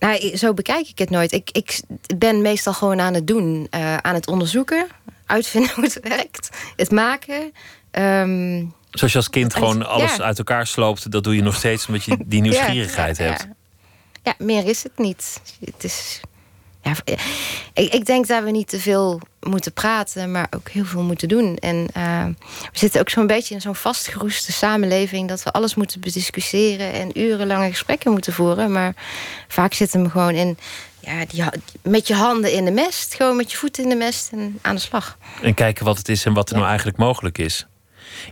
Nou, zo bekijk ik het nooit. Ik, ik ben meestal gewoon aan het doen, uh, aan het onderzoeken, uitvinden hoe het werkt, het maken. Um, Zoals je als kind gewoon alles ja. uit elkaar sloopt, dat doe je nog steeds omdat je die nieuwsgierigheid ja, hebt. Ja, meer is het niet. Het is ja, ik, ik, denk dat we niet te veel moeten praten, maar ook heel veel moeten doen. En uh, we zitten ook zo'n beetje in zo'n vastgeroeste samenleving dat we alles moeten bediscussiëren en urenlange gesprekken moeten voeren. Maar vaak zitten we gewoon in ja, die, met je handen in de mest, gewoon met je voeten in de mest en aan de slag. En kijken wat het is en wat er ja. nou eigenlijk mogelijk is.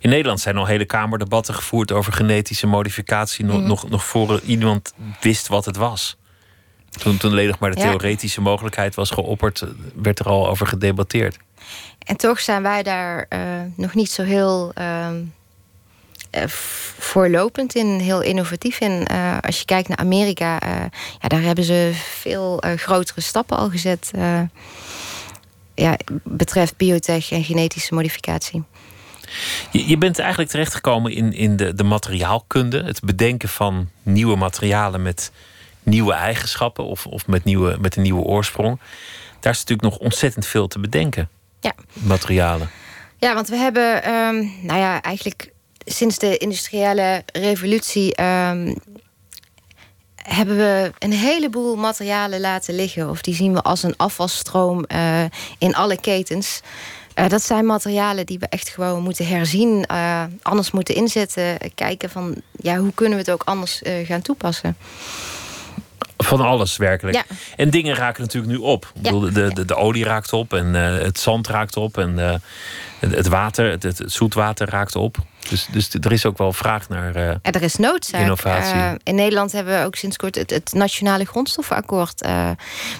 In Nederland zijn al hele kamerdebatten gevoerd over genetische modificatie, mm. nog, nog, nog voor iemand wist wat het was. Toen, toen alleen nog maar de theoretische mogelijkheid was geopperd, werd er al over gedebatteerd. En toch zijn wij daar uh, nog niet zo heel uh, voorlopend in, heel innovatief in. Uh, als je kijkt naar Amerika, ja, daar hebben ze veel grotere stappen al gezet. ja, betreft biotech en genetische modificatie. Je, je bent eigenlijk terechtgekomen in, in de, de materiaalkunde, het bedenken van nieuwe materialen met nieuwe eigenschappen of, of met, nieuwe, met een nieuwe oorsprong. Daar is natuurlijk nog ontzettend veel te bedenken. Ja. Materialen. Ja, want we hebben, um, nou ja, eigenlijk sinds de industriële revolutie. Um, hebben we een heleboel materialen laten liggen. Of die zien we als een afvalstroom uh, in alle ketens. Uh, dat zijn materialen die we echt gewoon moeten herzien, uh, anders moeten inzetten. Kijken van ja, hoe kunnen we het ook anders gaan toepassen Van alles werkelijk. Ja. En dingen raken natuurlijk nu op. Ik bedoel, de, de, de olie raakt op en eh, het zand raakt op en eh, het, water, het, zoetwater raakt op. Dus, dus er is ook wel vraag naar. En er is noodzaak. Innovatie. In Nederland hebben we ook sinds kort het, het Nationale Grondstoffenakkoord.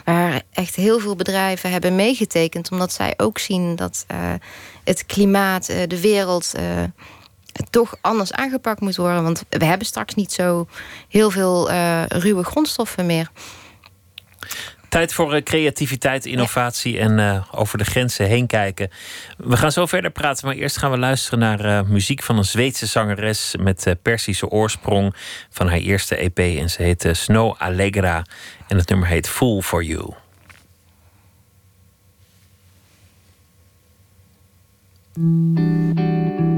waar echt heel veel bedrijven hebben meegetekend. Omdat zij ook zien dat het klimaat, de wereld. Toch anders aangepakt moet worden. Want we hebben straks niet zo heel veel eh, ruwe grondstoffen meer. Tijd voor eh, creativiteit, innovatie en eh, over de grenzen heen kijken. We gaan zo verder praten, maar eerst gaan we luisteren naar eh, muziek van een Zweedse zangeres met eh, Persische oorsprong van haar eerste EP. En ze heet Snow Allegra en het nummer heet Fool for You. It's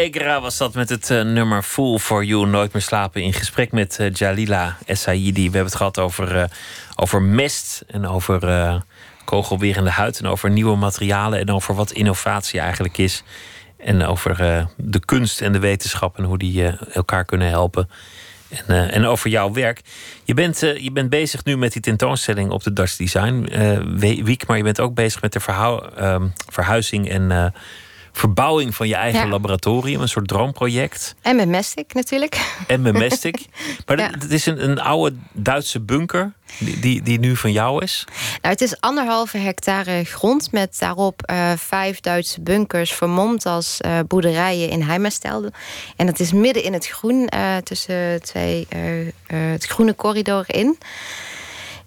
Allegra was dat met het eh, nummer Fool for You. Nooit meer slapen in gesprek met eh, Jalila Essaidi. We hebben het gehad over, eh, over mest en over kogelwerende huid. En over nieuwe materialen en over wat innovatie eigenlijk is. En over de kunst en de wetenschap en hoe die elkaar kunnen helpen. En, en over jouw werk. Je bent, je bent bezig nu met die tentoonstelling op de Dutch Design We- Week. Maar je bent ook bezig met de ehm, verhuizing en verbouwing van je eigen Ja. laboratorium. Een soort droomproject. En met Mestic natuurlijk. En met Mestic. Maar Ja. het is een, een oude Duitse bunker. Die, die, die nu van jou is. Nou, het is anderhalve hectare grond met daarop eh, vijf Duitse bunkers vermomd als eh, boerderijen in Heimerstelde. En dat is midden in het groen, eh, tussen twee, het groene corridor in.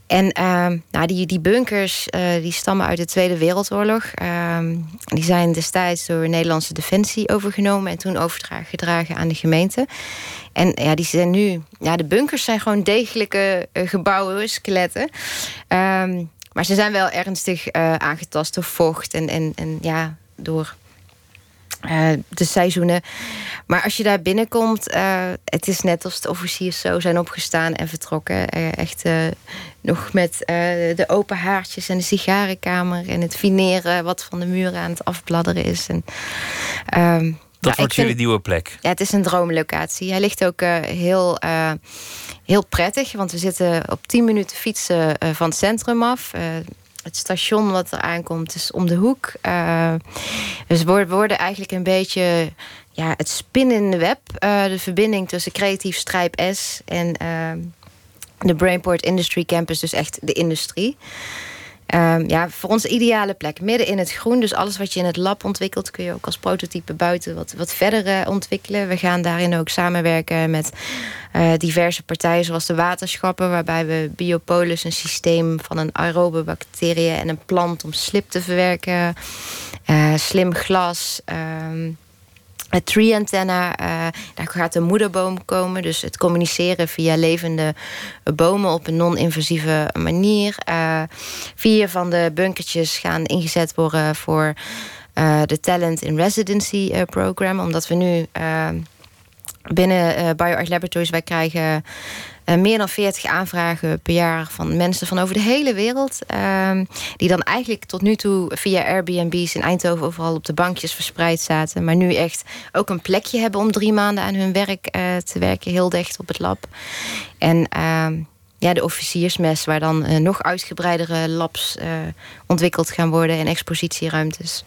En ehm, nou, die, die bunkers uh, die stammen uit de Tweede Wereldoorlog. Ehm, die zijn destijds door Nederlandse Defensie overgenomen en toen overgedragen aan de gemeente. En ja, die zijn nu. Ja, de bunkers zijn gewoon degelijke uh, gebouwen, skeletten. Um, maar ze zijn wel ernstig uh, aangetast door vocht en, en, en ja, door de seizoenen. Maar als je daar binnenkomt, uh, het is net als de officiers zo zijn opgestaan en vertrokken. Echt nog met de open haartjes en de sigarenkamer en het fineren wat van de muren aan het afbladderen is. En, ehm, dat wordt jullie nieuwe plek. Ja, het is een droomlocatie. Hij ligt ook heel, heel prettig, want we zitten op 10 minuten fietsen van het centrum af het station wat er aankomt is om de hoek. Dus we worden eigenlijk een beetje ja, het spinnende web. Uh, de verbinding tussen creatief Strijp S en uh, de Brainport Industry Campus. Dus echt de industrie. Um, ja, voor ons ideale plek. Midden in het groen. Dus alles wat je in het lab ontwikkelt... kun je ook als prototype buiten wat, wat verder uh, ontwikkelen. We gaan daarin ook samenwerken met uh, diverse partijen... zoals de waterschappen... waarbij we Biopolis, een systeem van een aerobe bacteriën... en een plant om slip te verwerken. Uh, slim glas... Um, het tree antenna, uh, daar gaat een moederboom komen. Dus het communiceren via levende bomen op een non-invasieve manier. Uh, vier van de bunkertjes gaan ingezet worden voor uh, de Talent in Residency program. Omdat we nu binnen BioArt Laboratories, wij krijgen uh, meer dan 40 aanvragen per jaar van mensen van over de hele wereld. Uh, die dan eigenlijk tot nu toe via Airbnb's in Eindhoven overal op de bankjes verspreid zaten. Maar nu echt ook een plekje hebben om drie maanden aan hun werk uh, te werken, heel dicht op het lab. En ehm, ja, de officiersmes, waar dan uh, nog uitgebreidere labs uh, ontwikkeld gaan worden en expositieruimtes.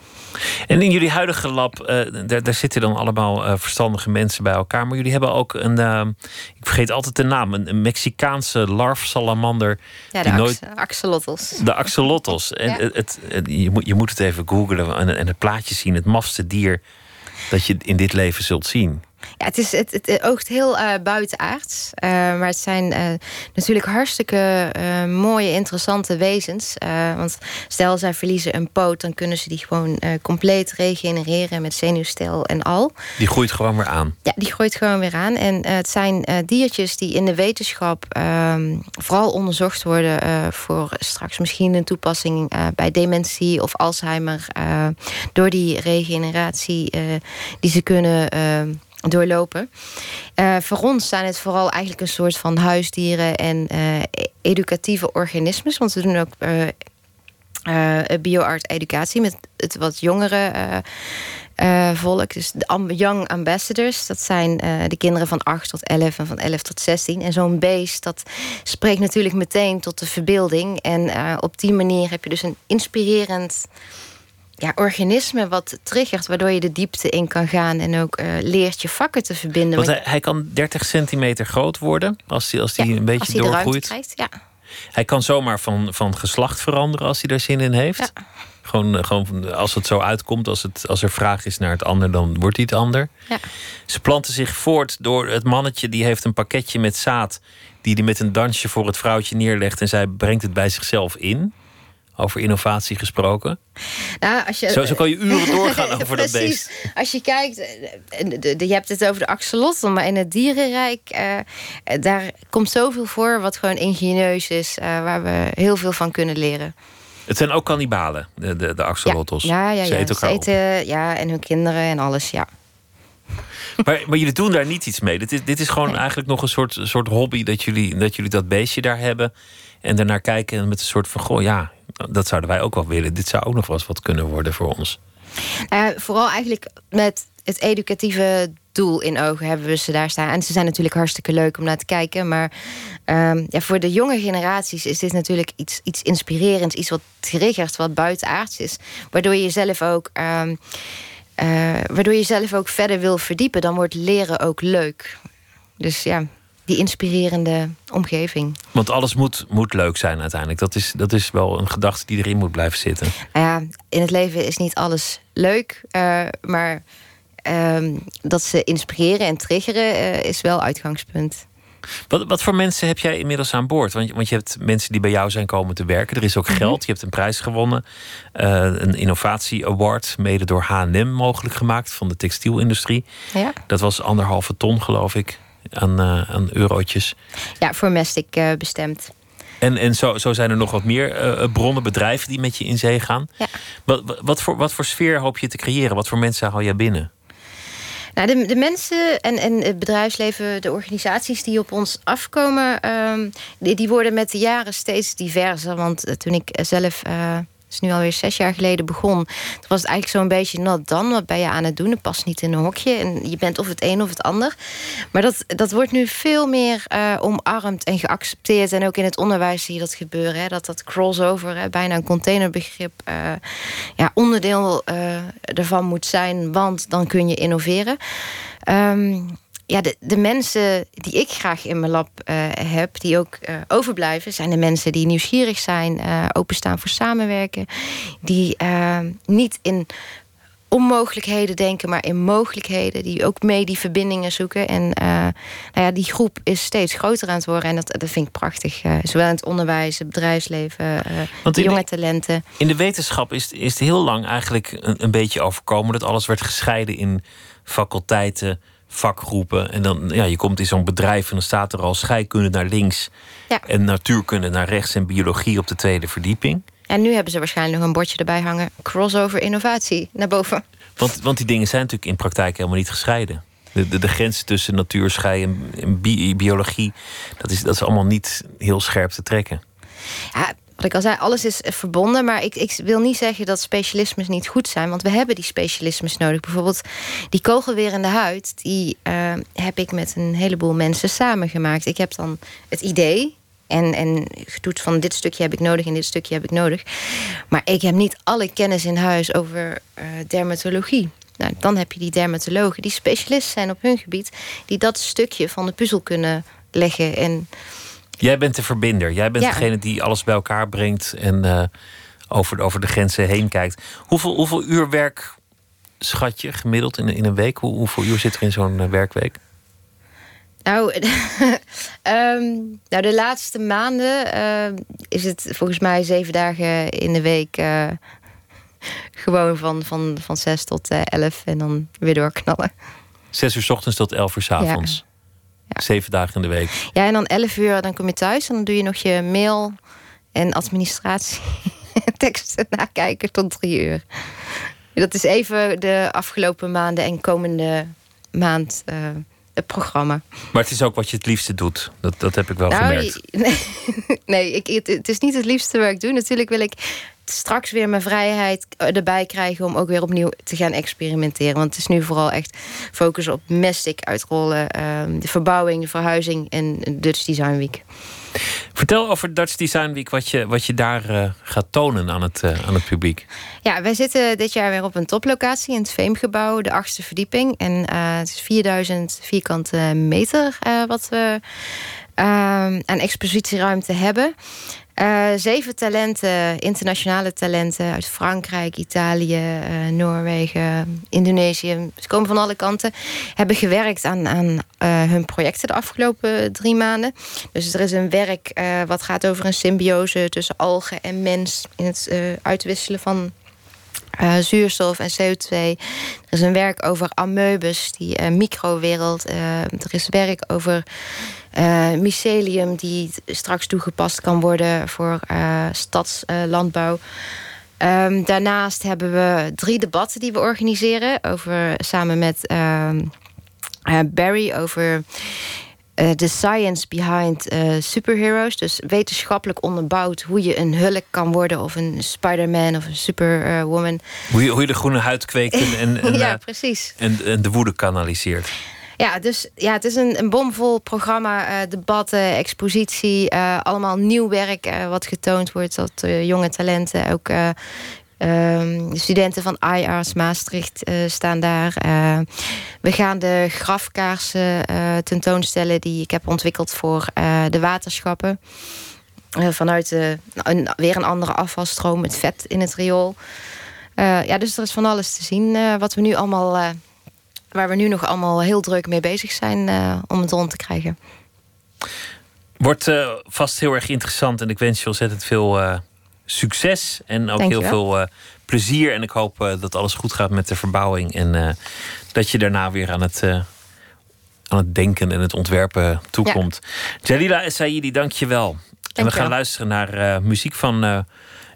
En in jullie huidige lab, uh, daar, daar, zitten dan allemaal verstandige mensen bij elkaar. Maar jullie hebben ook een, ik vergeet altijd de naam, een, Mexicaanse larfsalamander. Ja, de die nooit, axolotls. De axolotls. En ja. het, het, je, moet, je moet het even googlen en, en het plaatje zien. Het mafste dier dat je in dit leven zult zien. Ja, het, is, het, het oogt heel uh, buitenaards. Uh, maar het zijn uh, natuurlijk hartstikke mooie, interessante wezens. want stel, zij verliezen een poot... dan kunnen ze die gewoon compleet regenereren met zenuwstel en al. Die groeit gewoon weer aan? Ja, die groeit gewoon weer aan. En het zijn diertjes die in de wetenschap... Ehm, vooral onderzocht worden voor straks misschien een toepassing... bij dementie of Alzheimer... door die regeneratie die ze kunnen ehm, doorlopen. Uh, voor ons zijn het vooral eigenlijk een soort van huisdieren en uh, educatieve organismes. Want we doen ook uh, bioart educatie met het wat jongere volk. Dus de young ambassadors, dat zijn de kinderen van 8 tot 11 en van 11 tot 16. En zo'n beest, dat spreekt natuurlijk meteen tot de verbeelding. En op die manier heb je dus een inspirerend ja, organisme wat triggert, waardoor je de diepte in kan gaan en ook uh, leert je vakken te verbinden. Want hij, hij, kan 30 centimeter groot worden als hij, als hij een beetje als doorgroeit. Krijgt, ja. Hij kan zomaar van, van geslacht veranderen als hij er zin in heeft. Ja. Gewoon, gewoon als het zo uitkomt, als, het, als er vraag is naar het ander, dan wordt hij het ander. Ja. Ze planten zich voort door het mannetje die heeft een pakketje met zaad. Die hij met een dansje voor het vrouwtje neerlegt en zij brengt het bij zichzelf in. Over innovatie gesproken. Nou, als je, zo, zo kan je uren doorgaan over dat beest. Als je kijkt, eh, je hebt het over de axolotl, maar in het dierenrijk, uh, daar komt zoveel voor wat gewoon ingenieus is, uh, waar we heel veel van kunnen leren. Het zijn ook kannibalen, de, de, de axolotls. Ja, ja, ja. Ze eten Ze eten, ja, en hun kinderen en alles, ja. Maar, maar jullie doen daar niet iets mee. Dit is, dit is gewoon nee. eigenlijk nog een soort, soort hobby dat jullie, dat jullie dat beestje daar hebben. En daarnaar kijken met een soort van: goh, ja, dat zouden wij ook wel willen. Dit zou ook nog wel eens wat kunnen worden voor ons. Uh, vooral eigenlijk met het educatieve doel in ogen hebben we ze daar staan. En ze zijn natuurlijk hartstikke leuk om naar te kijken. Maar um, ja, voor de jonge generaties is dit natuurlijk iets, iets inspirerends. Iets wat triggert, wat buitenaards is. Waardoor je jezelf ook... Um, uh, waardoor je jezelf ook verder wil verdiepen. Dan wordt leren ook leuk. Dus ja, die inspirerende omgeving. Want alles moet, moet leuk zijn uiteindelijk. Dat is, dat is wel een gedachte die erin moet blijven zitten. Nou ja, in het leven is niet alles leuk. Uh, maar uh, dat ze inspireren en triggeren uh, is wel uitgangspunt. Wat, wat voor mensen heb jij inmiddels aan boord? Want, want je hebt mensen die bij jou zijn komen te werken. Er is ook Mhm. geld. Je hebt een prijs gewonnen. Eh, een innovatie award, mede door H&M mogelijk gemaakt van de textielindustrie. Ja, Dat was anderhalve ton, geloof ik, aan, eh, aan eurotjes. ja voor Mestic eh, bestemd. En, en zo, zo zijn er nog wat meer eh, bronnen, bedrijven die met je in zee gaan. Ja. Wat, wat, voor, wat voor sfeer hoop je te creëren? Wat voor mensen hou jij binnen? Nou, de, de mensen en, en het bedrijfsleven, de organisaties die op ons afkomen, ehm, die, die worden met de jaren steeds diverser. Want toen ik zelf, is nu alweer zes jaar geleden begon, toen was het eigenlijk zo'n beetje dan. Wat ben je aan het doen? Het past niet in een hokje. En je bent of het een of het ander. Maar dat, dat wordt nu veel meer eh, omarmd en geaccepteerd. En ook in het onderwijs zie je dat gebeuren. Hè? Dat dat crossover, bijna een containerbegrip, eh, ja, onderdeel eh, ervan moet zijn. Want dan kun je innoveren. Ehm, ja, de, de mensen die ik graag in mijn lab eh, heb, die ook eh, overblijven, zijn de mensen die nieuwsgierig zijn, eh, openstaan voor samenwerken, die niet in onmogelijkheden denken, maar in mogelijkheden, die ook mee die verbindingen zoeken. En nou ja, die groep is steeds groter aan het worden en dat, dat vind ik prachtig. zowel in het onderwijs, het bedrijfsleven, de jonge de- talenten. In de wetenschap is, is het heel lang eigenlijk een, een beetje overkomen dat alles werd gescheiden in faculteiten, vakgroepen. En dan, ja, je komt in zo'n bedrijf en dan staat er al scheikunde naar links Ja. en natuurkunde naar rechts en biologie op de tweede verdieping. En nu hebben ze waarschijnlijk nog een bordje erbij hangen. Crossover innovatie naar boven. Want, want die dingen zijn natuurlijk in praktijk helemaal niet gescheiden. De, de, de grenzen tussen natuur, schei en, en bi- biologie, dat is, dat is allemaal niet heel scherp te trekken. Ja, wat ik al zei, alles is eh, verbonden. Maar ik, ik wil niet zeggen dat specialismes niet goed zijn. Want we hebben die specialismes nodig. Bijvoorbeeld die kogelwerende huid. Die eh, heb ik met een heleboel mensen samengemaakt. Ik heb dan het idee. En, en getoetst van dit stukje heb ik nodig en dit stukje heb ik nodig. Maar ik heb niet alle kennis in huis over eh, dermatologie. Nou, dan heb je die dermatologen die specialist zijn op hun gebied. Die dat stukje van de puzzel kunnen leggen. En Jij bent de verbinder. Jij bent Ja. degene die alles bij elkaar brengt en eh, over, over de grenzen heen kijkt. Hoeveel, hoeveel uur werk schat je gemiddeld in, in een week? Hoe, hoeveel uur zit er in zo'n eh, werkweek? Nou, ehm, nou, de laatste maanden eh, is het volgens mij zeven dagen in de week. gewoon van, van, van zes tot elf en dan weer doorknallen. Zes uur 's ochtends tot elf uur 's avonds. Ja. Zeven dagen in de week. Ja, en dan elf uur dan kom je thuis en dan doe je nog je mail en administratie. Teksten nakijken tot drie uur. Dat is even de afgelopen maanden en komende maand eh, het programma. Maar het is ook wat je het liefste doet. Dat, dat heb ik wel Nou, gemerkt. Nee, nee ik, het, het is niet het liefste wat ik doe. Natuurlijk wil ik straks weer mijn vrijheid erbij krijgen om ook weer opnieuw te gaan experimenteren. Want het is nu vooral echt focus op Mestic uitrollen, ehm, de verbouwing, de verhuizing en Dutch Design Week. Vertel over Dutch Design Week, wat je, wat je daar eh, gaat tonen aan het, eh, aan het publiek. Ja, wij zitten dit jaar weer op een toplocatie in het Veemgebouw, de achtste verdieping. En eh, het is 4000 vierkante meter eh, wat we ehm, aan expositieruimte hebben. Eh, zeven talenten, internationale talenten uit Frankrijk, Italië, eh, Noorwegen, Indonesië. Ze komen van alle kanten. Hebben gewerkt aan, aan eh, hun projecten de afgelopen drie maanden. Dus er is een werk wat gaat over een symbiose tussen algen en mens. In het uitwisselen van zuurstof en CO2. Er is een werk over amoebes, die microwereld. Er is werk over eh, mycelium, die straks toegepast kan worden voor eh, stadslandbouw. Ehm, daarnaast hebben we drie debatten die we organiseren. Over, samen met ehm, eh, Barry over de science behind eh, superheroes. Dus wetenschappelijk onderbouwd hoe je een Hulk kan worden... of een Spider-Man of een Superwoman. Hoe je, hoe je de groene huid kweekt en, en, en, ja, precies. en, en de woede kanaliseert. Ja, dus ja, het is een, een bomvol programma. eh, debatten, expositie, eh, allemaal nieuw werk eh, wat getoond wordt eh, jonge talenten. Ook eh, ehm, de studenten van IARS Maastricht staan daar. We gaan de grafkaarsen tentoonstellen die ik heb ontwikkeld voor de waterschappen. Vanuit de, een, weer een andere afvalstroom, het vet in het riool. Ja, dus er is van alles te zien wat we nu allemaal, waar we nu nog allemaal heel druk mee bezig zijn eh, om het rond te krijgen. Wordt uh, vast heel erg interessant en ik wens je ontzettend veel uh, succes en ook heel veel plezier. En ik hoop dat alles goed gaat met de verbouwing en dat je daarna weer aan het, aan het denken en het ontwerpen toekomt. Ja. Jalila Essaidi, dank je wel. En we gaan luisteren naar muziek van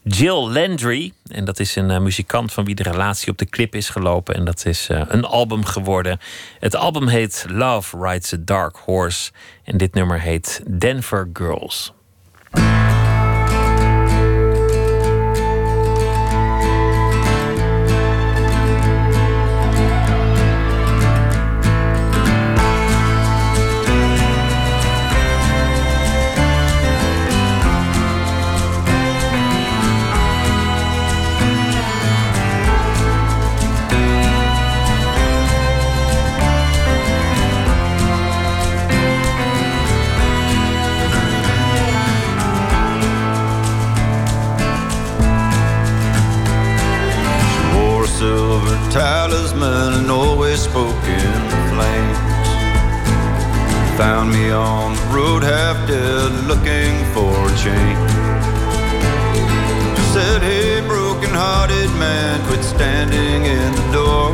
Jill Landry. En dat is een uh, muzikant van wie de relatie op de clip is gelopen. En dat is uh, een album geworden. Het album heet Love Rides a Dark Horse. En dit nummer heet Denver Girls. Found me on the road half dead looking for a change. Said, hey, broken hearted man, quit standing in the door.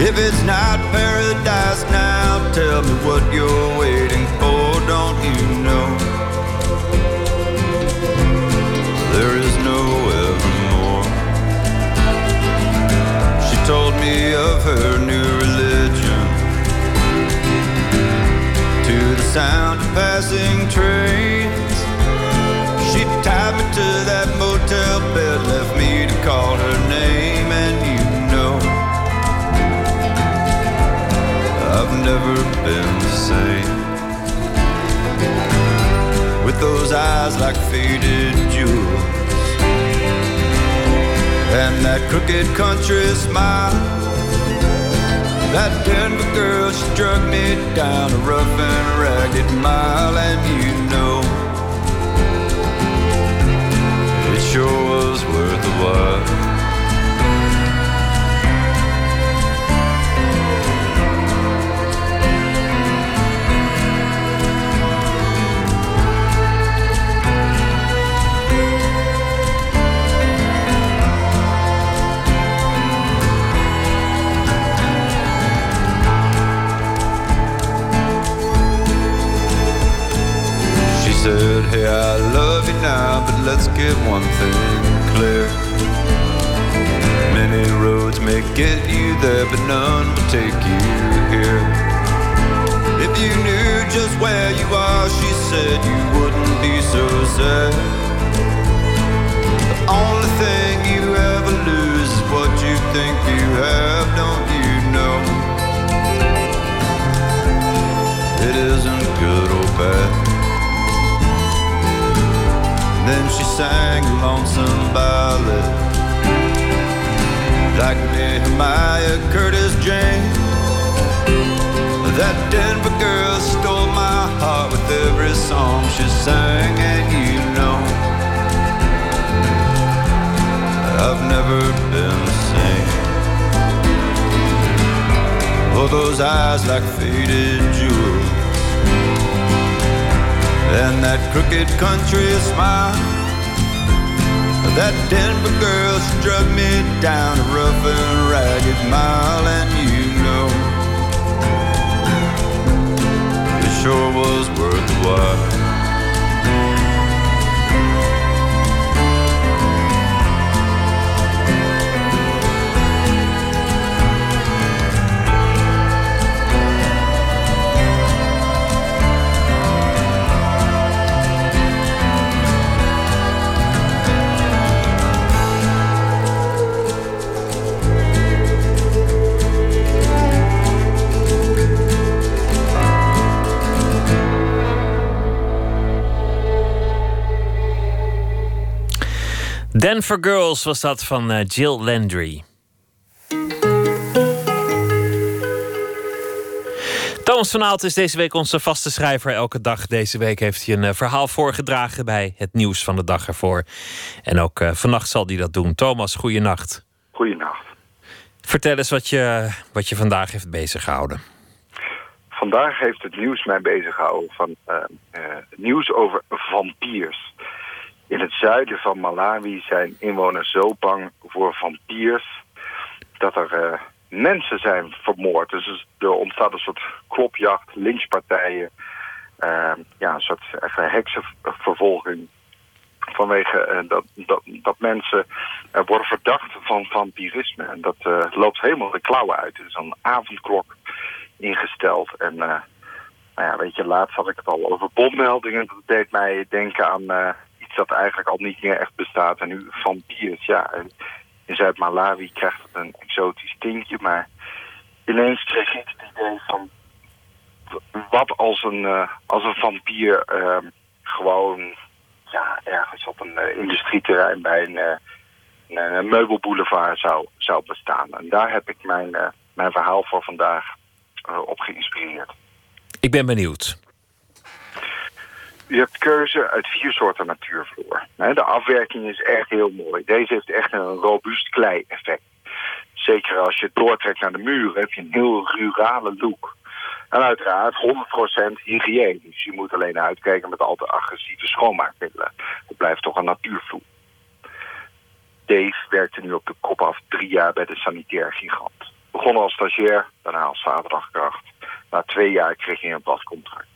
If it's not paradise now, tell me what you're waiting for, don't you know? There is no evermore. She told me of her new sound of passing trains. She tied me to that motel bed, left me to call her name, and you know I've never been the same. With those eyes like faded jewels and that crooked country smile. That Denver girl struck me down a rough and ragged mile, and you know it sure was worth the while. Said, Hey, I love you now, but let's get one thing clear. Many roads may get you there, but none will take you here. If you knew just where you are, she said, you wouldn't be so sad. The only thing you ever lose sang a lonesome ballad. Like Nehemiah Curtis James That Denver girl stole my heart with every song she sang And you know I've never been the same. Oh, those eyes like faded jewels and that crooked country smile. That Denver girl struck me down a rough and ragged mile, and you know it sure was worth the while. Denver Girls was dat van uh, Jill Landry. Thomas van Aalt is deze week onze vaste schrijver. Elke dag deze week heeft hij een uh, verhaal voorgedragen bij het nieuws van de dag ervoor. En ook uh, vannacht zal hij dat doen. Thomas, goeienacht. Goeienacht. Vertel eens wat je, wat je vandaag heeft bezig gehouden. vandaag heeft het nieuws mij bezig gehouden van uh, nieuws over vampiers. In het zuiden van Malawi zijn inwoners zo bang voor vampiers dat er mensen zijn vermoord. Dus er ontstaat een soort klopjacht, lynchpartijen, ja, een soort heksenvervolging vanwege dat, dat, dat mensen worden verdacht van vampirisme. En dat loopt helemaal de klauwen uit. Het is een avondklok ingesteld. En nou ja, weet je, laatst had ik het al over bommeldingen. Dat deed mij denken aan dat eigenlijk al niet meer echt bestaat. En nu vampiers, ja. In Zuid-Malawi krijgt het een exotisch tintje. Maar ineens kreeg ik het idee van... Wat als een, uh, als een vampier gewoon ja, ergens op een industrieterrein bij een, een, meubelboulevard zou, zou bestaan. En daar heb ik mijn, mijn verhaal voor vandaag op geïnspireerd. Ik ben benieuwd. Je hebt keuze uit vier soorten natuurvloer. De afwerking is echt heel mooi. Deze heeft echt een robuust klei-effect. Zeker als je doortrekt naar de muren heb je een heel rurale look. En uiteraard 100% hygiëne. Dus je moet alleen uitkijken met al te agressieve schoonmaakmiddelen. Het blijft toch een natuurvloer. Dave werkte nu op de kop af drie jaar bij de sanitair gigant. Begonnen als stagiair, daarna als zaterdagkracht. Na twee jaar kreeg hij een badcontract.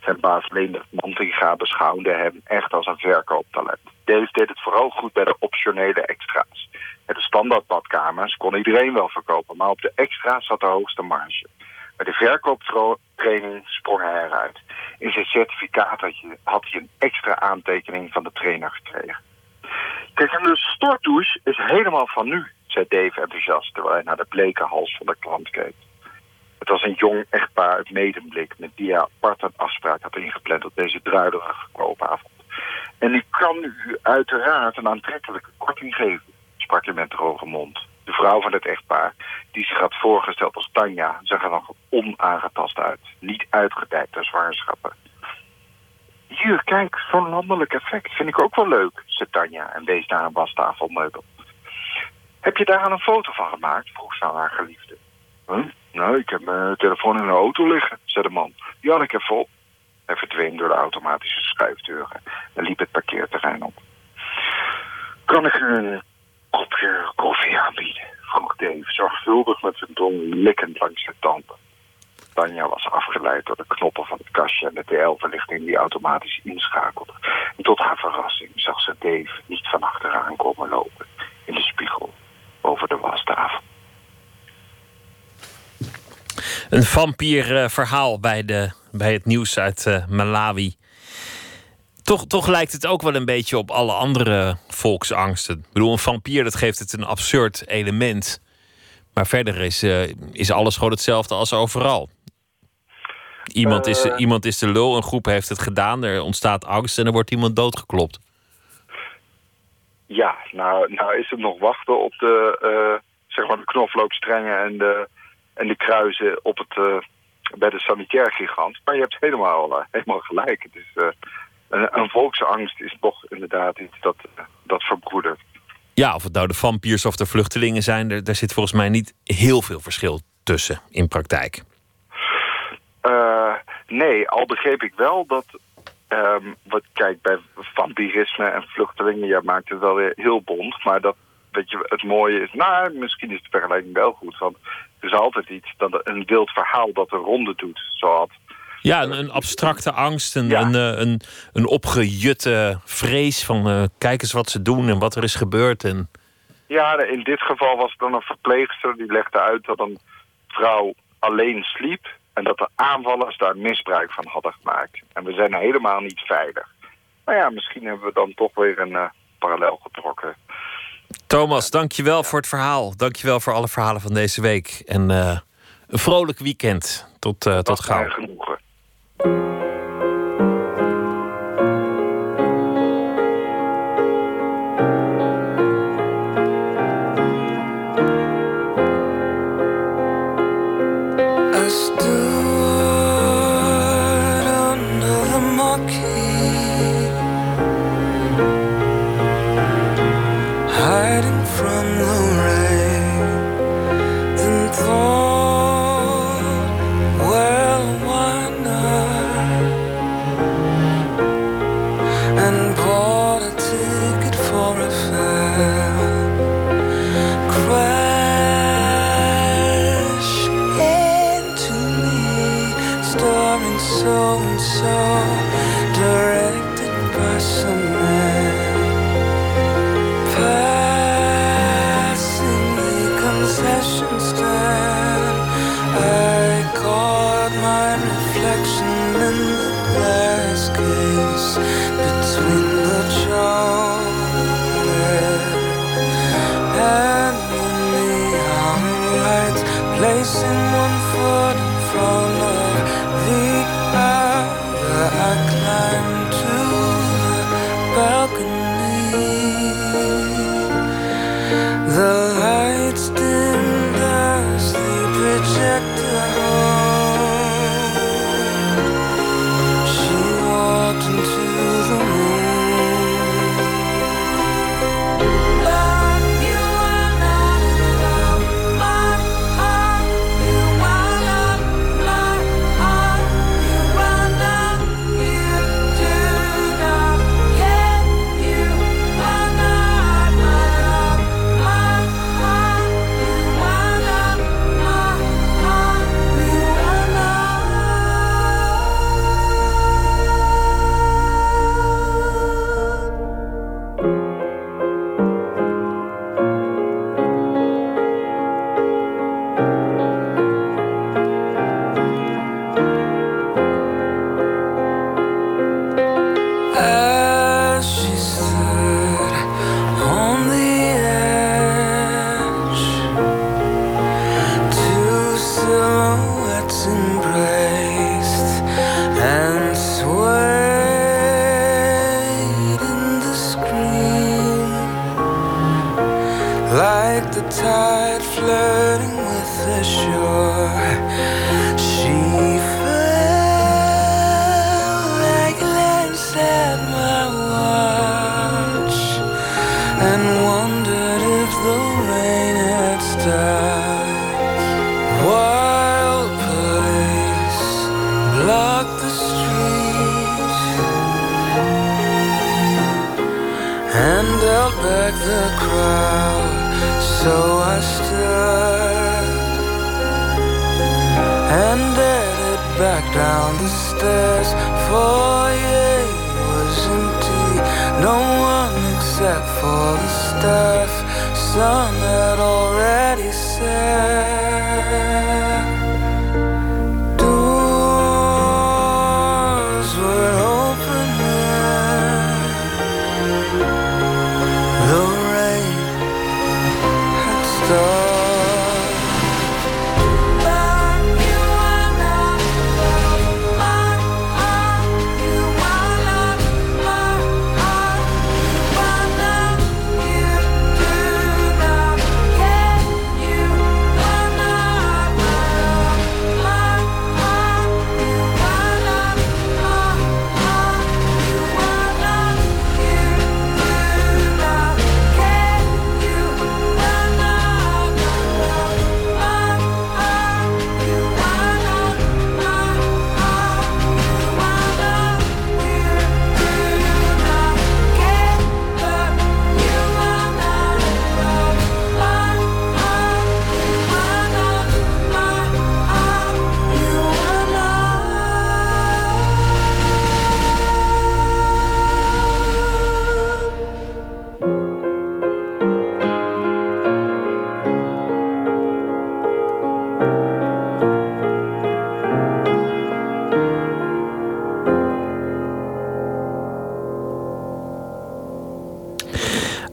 Zijn baas Leendert Mantinga beschouwde hem echt als een verkooptalent. Dave deed het vooral goed bij de optionele extra's. Met de standaardbadkamers kon iedereen wel verkopen, maar op de extra's zat de hoogste marge. Bij de verkooptraining sprong hij eruit. In zijn certificaat had, je, had hij een extra aantekening van de trainer gekregen. Kijk, en de stortdouche is helemaal van nu zei Dave enthousiast terwijl hij naar de bleke hals van de klant keek. Het was een jong echtpaar uit Medemblik met die hij apart afspraak had ingepland op deze druilerige koopavond. En ik kan u uiteraard een aantrekkelijke korting geven, sprak hij met droge mond. De vrouw van het echtpaar, die zich had voorgesteld als Tanja, zag er nog onaangetast uit. Niet uitgedijkt door zwangerschappen. Hier, kijk, zo'n landelijk effect vind ik ook wel leuk, zei Tanja en wees naar een wastafelmeubel. Heb je daar een foto van gemaakt? vroeg ze aan haar geliefde. Huh? Nou, ik heb mijn telefoon in de auto liggen, zei de man. Ja, ik heb vol. Hij verdween door de automatische schuifdeuren en liep het parkeerterrein op. Kan ik een kopje koffie aanbieden? vroeg Dave, zorgvuldig met zijn tong likkend langs de tanden. Tanja was afgeleid door de knoppen van het kastje en de TL-verlichting die automatisch inschakelde. En tot haar verrassing zag ze Dave niet van achteraan komen lopen in de spiegel over de wastafel. Een vampierverhaal bij, de, bij het nieuws uit uh, Malawi. Toch, toch lijkt het ook wel een beetje op alle andere volksangsten. Ik bedoel, een vampier dat geeft het een absurd element. Maar verder is, uh, is alles gewoon hetzelfde als overal. Iemand is, iemand is de lul, een groep heeft het gedaan, er ontstaat angst en er wordt iemand doodgeklopt. Ja, nou, nou is het nog wachten op de, uh, zeg maar de knoflookstrengen en de, en de kruisen op het, uh, bij de sanitair gigant. Maar je hebt helemaal, uh, helemaal gelijk. Het is, een, een volksangst is toch inderdaad iets dat, dat verbroedert. Ja, of het nou de vampiers of de vluchtelingen zijn, er, daar zit volgens mij niet heel veel verschil tussen in praktijk. nee, al begreep ik wel dat Um, wat, kijk, bij vampirisme en vluchtelingen, ja, maakt het wel weer heel bond. Maar dat, weet je, het mooie is, nou, misschien is de vergelijking wel goed. Want is altijd iets, dat, een wild verhaal dat een ronde doet. Zoals, ja, een, een abstracte angst, een, ja. een, een, een, opgejutte vrees van uh, kijk eens wat ze doen en wat er is gebeurd. En... Ja, in dit geval was het dan een verpleegster die legde uit dat een vrouw alleen sliep en dat de aanvallers daar misbruik van hadden gemaakt. En we zijn helemaal niet veilig. Maar ja, misschien hebben we dan toch weer een uh, parallel getrokken. Thomas, dankjewel voor het verhaal. Dankjewel voor alle verhalen van deze week. En uh, een vrolijk weekend. Tot, uh, tot gauw.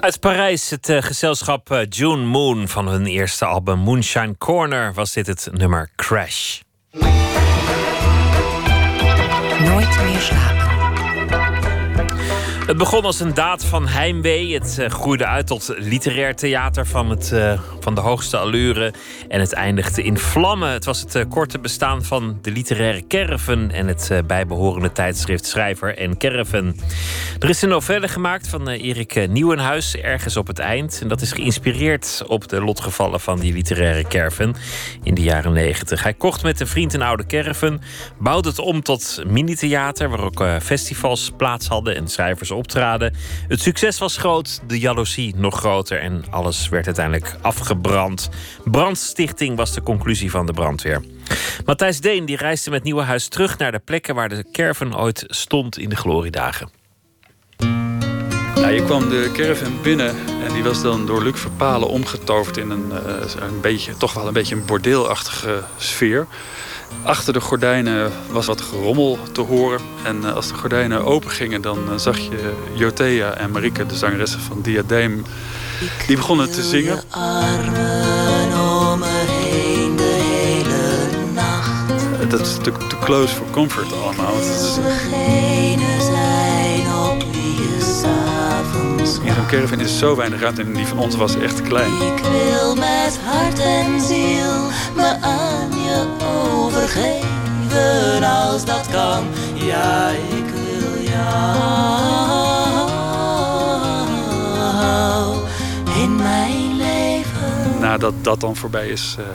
Uit Parijs, het eh, gezelschap eh, June Moon van hun eerste album Moonshine Corner was dit het nummer Crash. Nooit meer slapen. Het begon als een daad van heimwee. Het eh, groeide uit tot literair theater van, het, eh, van de hoogste allure. En het eindigde in vlammen. Het was het eh, korte bestaan van de literaire caravan en het eh, bijbehorende tijdschrift Schrijver en Caravan. Er is een novelle gemaakt van Erik Nieuwenhuis, ergens op het eind. En dat is geïnspireerd op de lotgevallen van die literaire caravan in de jaren negentig. Hij kocht met een vriend een oude caravan, bouwde het om tot mini-theater, waar ook festivals plaats hadden en schrijvers optraden. Het succes was groot, de jaloezie nog groter en alles werd uiteindelijk afgebrand. Brandstichting was de conclusie van de brandweer. Matthijs Deen die reisde met Nieuwenhuis terug naar de plekken waar de caravan ooit stond in de gloriedagen. Ja, je kwam de caravan binnen en die was dan door Luc Verpalen omgetoverd in een, eh, een beetje, toch wel een beetje een bordeelachtige sfeer. Achter de gordijnen was wat gerommel te horen. En eh, als de gordijnen open gingen, dan eh, zag je Jotea en Marike, de zangeressen van Diadeem, die begonnen te zingen. armen om me heen, de dat is natuurlijk too close for comfort allemaal. In zo'n caravan is zo weinig ruimte en die van ons was echt klein. Ik wil met hart en ziel me aan je overgeven als dat kan. Ja, ik wil jou in mijn leven. Nadat dat dan voorbij is, eh,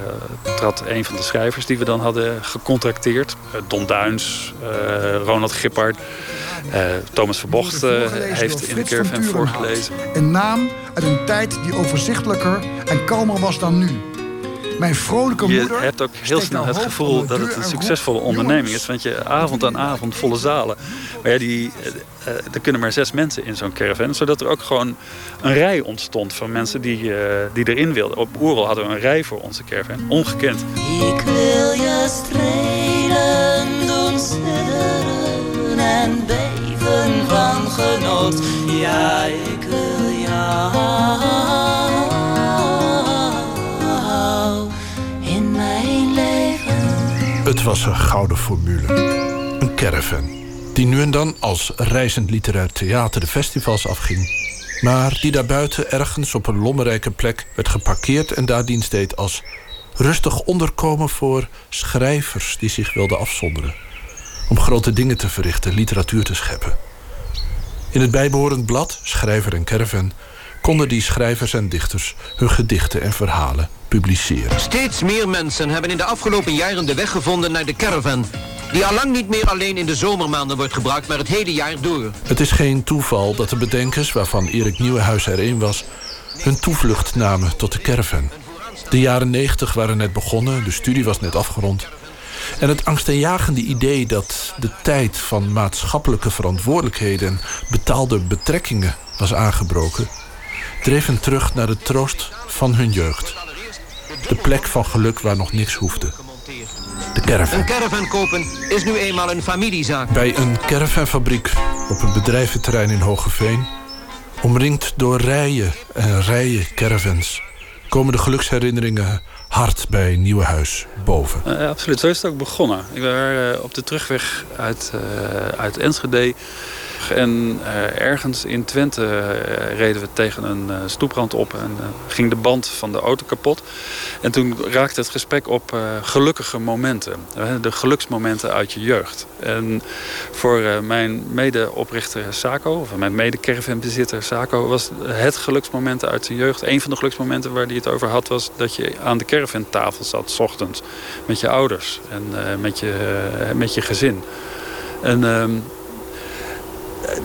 trad een van de schrijvers die we dan hadden gecontracteerd. eh, Don Duins, eh, Ronald Gippard, eh, Thomas Verbocht eh, heeft in de caravan voorgelezen. Een naam uit een tijd die overzichtelijker en kalmer was dan nu. Mijn vrolijke Je moeder... hebt ook heel snel het gevoel dat het een en succesvolle onderneming "Jongens, is. Want je avond aan avond volle zalen. Maar ja, die, eh, eh, er kunnen maar zes mensen in zo'n caravan. Zodat er ook gewoon een rij ontstond van mensen die, eh, die erin wilden. Op Oerol hadden we een rij voor onze caravan. Ongekend. Ik wil je strelen, doen sidderen en beven van genot. Ja, ik wil jou Het was een gouden formule. Een caravan. Die nu en dan als reizend literair theater de festivals afging. Maar die daarbuiten ergens op een lommerrijke plek werd geparkeerd en daar dienst deed als rustig onderkomen voor schrijvers die zich wilden afzonderen. Om grote dingen te verrichten, literatuur te scheppen. In het bijbehorend blad, Schrijver en Caravan, konden die schrijvers en dichters hun gedichten en verhalen publiceren. Steeds meer mensen hebben in de afgelopen jaren de weg gevonden naar de caravan. Die allang niet meer alleen in de zomermaanden wordt gebruikt, maar het hele jaar door. Het is geen toeval dat de bedenkers, waarvan Erik Nieuwenhuis er een was, hun toevlucht namen tot de caravan. De jaren 90 waren net begonnen, de studie was net afgerond. En het angstaanjagende idee dat de tijd van maatschappelijke verantwoordelijkheden en betaalde betrekkingen was aangebroken, dreef hen terug naar de troost van hun jeugd. De plek van geluk waar nog niks hoefde. De caravan. Een caravan kopen is nu eenmaal een familiezaak. Bij een caravanfabriek op een bedrijventerrein in Hogeveen... omringd door rijen en rijen caravans... komen de geluksherinneringen hard bij Nieuwenhuis boven. Eh, absoluut, zo is het ook begonnen. Ik was op de terugweg uit, eh, uit Enschede. En eh, ergens in Twente eh, reden we tegen een eh, stoeprand op en ging de band van de auto kapot. En toen raakte het gesprek op gelukkige momenten. De geluksmomenten uit je jeugd. En voor mijn medeoprichter Saco, of mijn mede-caravanbezitter Saco, was het geluksmoment uit zijn jeugd. Een van de geluksmomenten waar hij het over had, was dat je aan de caravantafel zat, 's ochtends. Met je ouders en met, je, met je gezin. En ehm,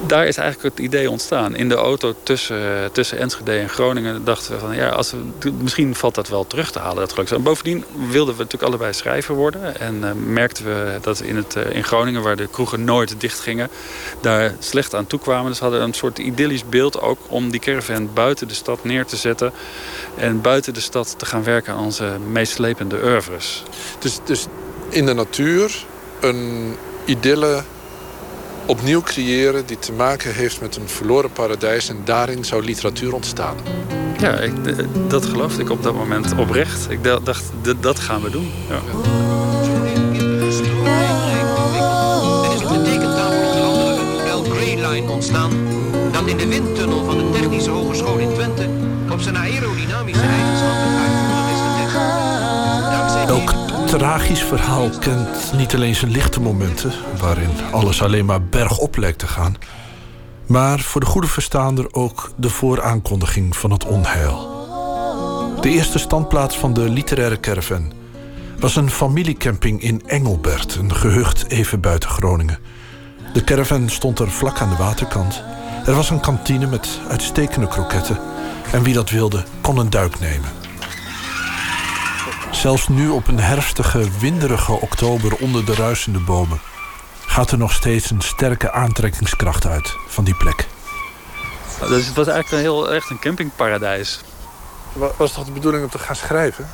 daar is eigenlijk het idee ontstaan. In de auto tussen, tussen Enschede en Groningen dachten we van ja, als we, misschien valt dat wel terug te halen, dat geluk. En bovendien wilden we natuurlijk allebei schrijver worden. En eh, merkten we dat in, het, eh, in Groningen, waar de kroegen nooit dicht gingen, daar slecht aan toe kwamen. Dus we hadden een soort idyllisch beeld ook om die caravan buiten de stad neer te zetten. En buiten de stad te gaan werken aan onze meeslepende oeuvres. Dus, dus in de natuur een idylle opnieuw creëren... die te maken heeft met een verloren paradijs... en daarin zou literatuur ontstaan. Ja, ik, eh, dat geloofde ik op dat moment oprecht. Ik da- dacht, dat gaan we doen. Ja. Is op de tekentafel onder andere het model Grey Line ontstaan... dat in de windtunnel van de Technische Hogeschool in Twente... op zijn aerodynamische tragisch verhaal kent niet alleen zijn lichte momenten... waarin alles alleen maar bergop lijkt te gaan... maar voor de goede verstaander ook de vooraankondiging van het onheil. De eerste standplaats van de literaire caravan... was een familiecamping in Engelbert, een gehucht even buiten Groningen. De caravan stond er vlak aan de waterkant. Er was een kantine met uitstekende kroketten... en wie dat wilde, kon een duik nemen. Zelfs nu op een herfstige, winderige oktober onder de ruisende bomen... gaat er nog steeds een sterke aantrekkingskracht uit van die plek. Dus het was eigenlijk een heel, echt een campingparadijs. Was toch de bedoeling om te gaan schrijven?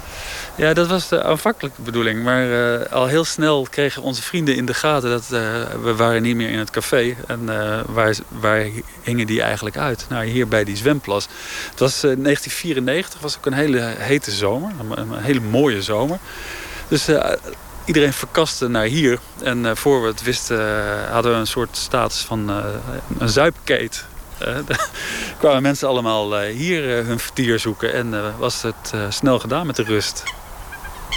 Ja, dat was de aanvankelijke bedoeling. Maar eh, al heel snel kregen onze vrienden in de gaten dat eh, we waren niet meer in het café. En eh, waar, waar hingen die eigenlijk uit? Nou, hier bij die zwemplas. Het was eh, 1994, was ook een hele hete zomer. Een, hele mooie zomer. Dus iedereen verkaste naar hier. En voor we het wisten hadden we een soort status van een zuipkeet. Eh, kwamen mensen allemaal eh, hier eh, hun vertier zoeken. En was het snel gedaan met de rust.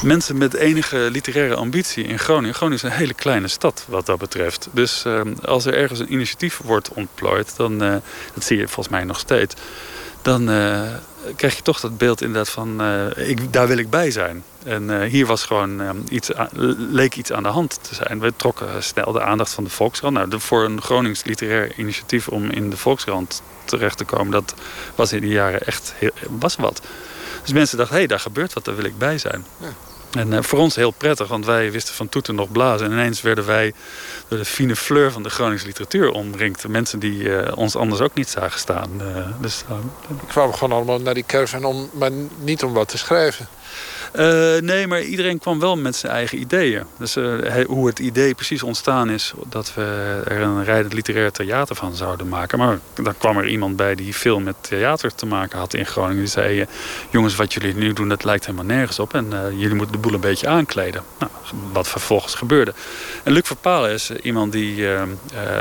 Mensen met enige literaire ambitie in Groningen. Groningen is een hele kleine stad wat dat betreft. Dus eh, als er ergens een initiatief wordt ontplooid, dan, dat zie je volgens mij nog steeds, dan krijg je toch dat beeld inderdaad van, eh, ik, daar wil ik bij zijn. En eh, hier was gewoon eh, iets, aan- leek iets aan de hand te zijn. We trokken snel de aandacht van de Volkskrant. Nou, voor een Gronings literair initiatief om in de Volkskrant terecht te komen, dat was in die jaren echt heel, was wat. Dus mensen dachten, hé, hey, daar gebeurt wat, daar wil ik bij zijn. En eh, voor ons heel prettig, want wij wisten van toeten nog blazen. En ineens werden wij door de fine fleur van de Groningse literatuur omringd. Mensen die eh, ons anders ook niet zagen staan. Eh, dus, Ik kwam gewoon allemaal naar die caravan om, maar niet om wat te schrijven. Eh, nee, maar iedereen kwam wel met zijn eigen ideeën. Dus eh, hoe het idee precies ontstaan is dat we er een rijdend literair theater van zouden maken. Maar dan kwam er iemand bij die veel met theater te maken had in Groningen. Die zei, eh, jongens, wat jullie nu doen, dat lijkt helemaal nergens op. En jullie moeten de boel een beetje aankleden. Nou, wat vervolgens gebeurde. En Luc Verpalen is iemand die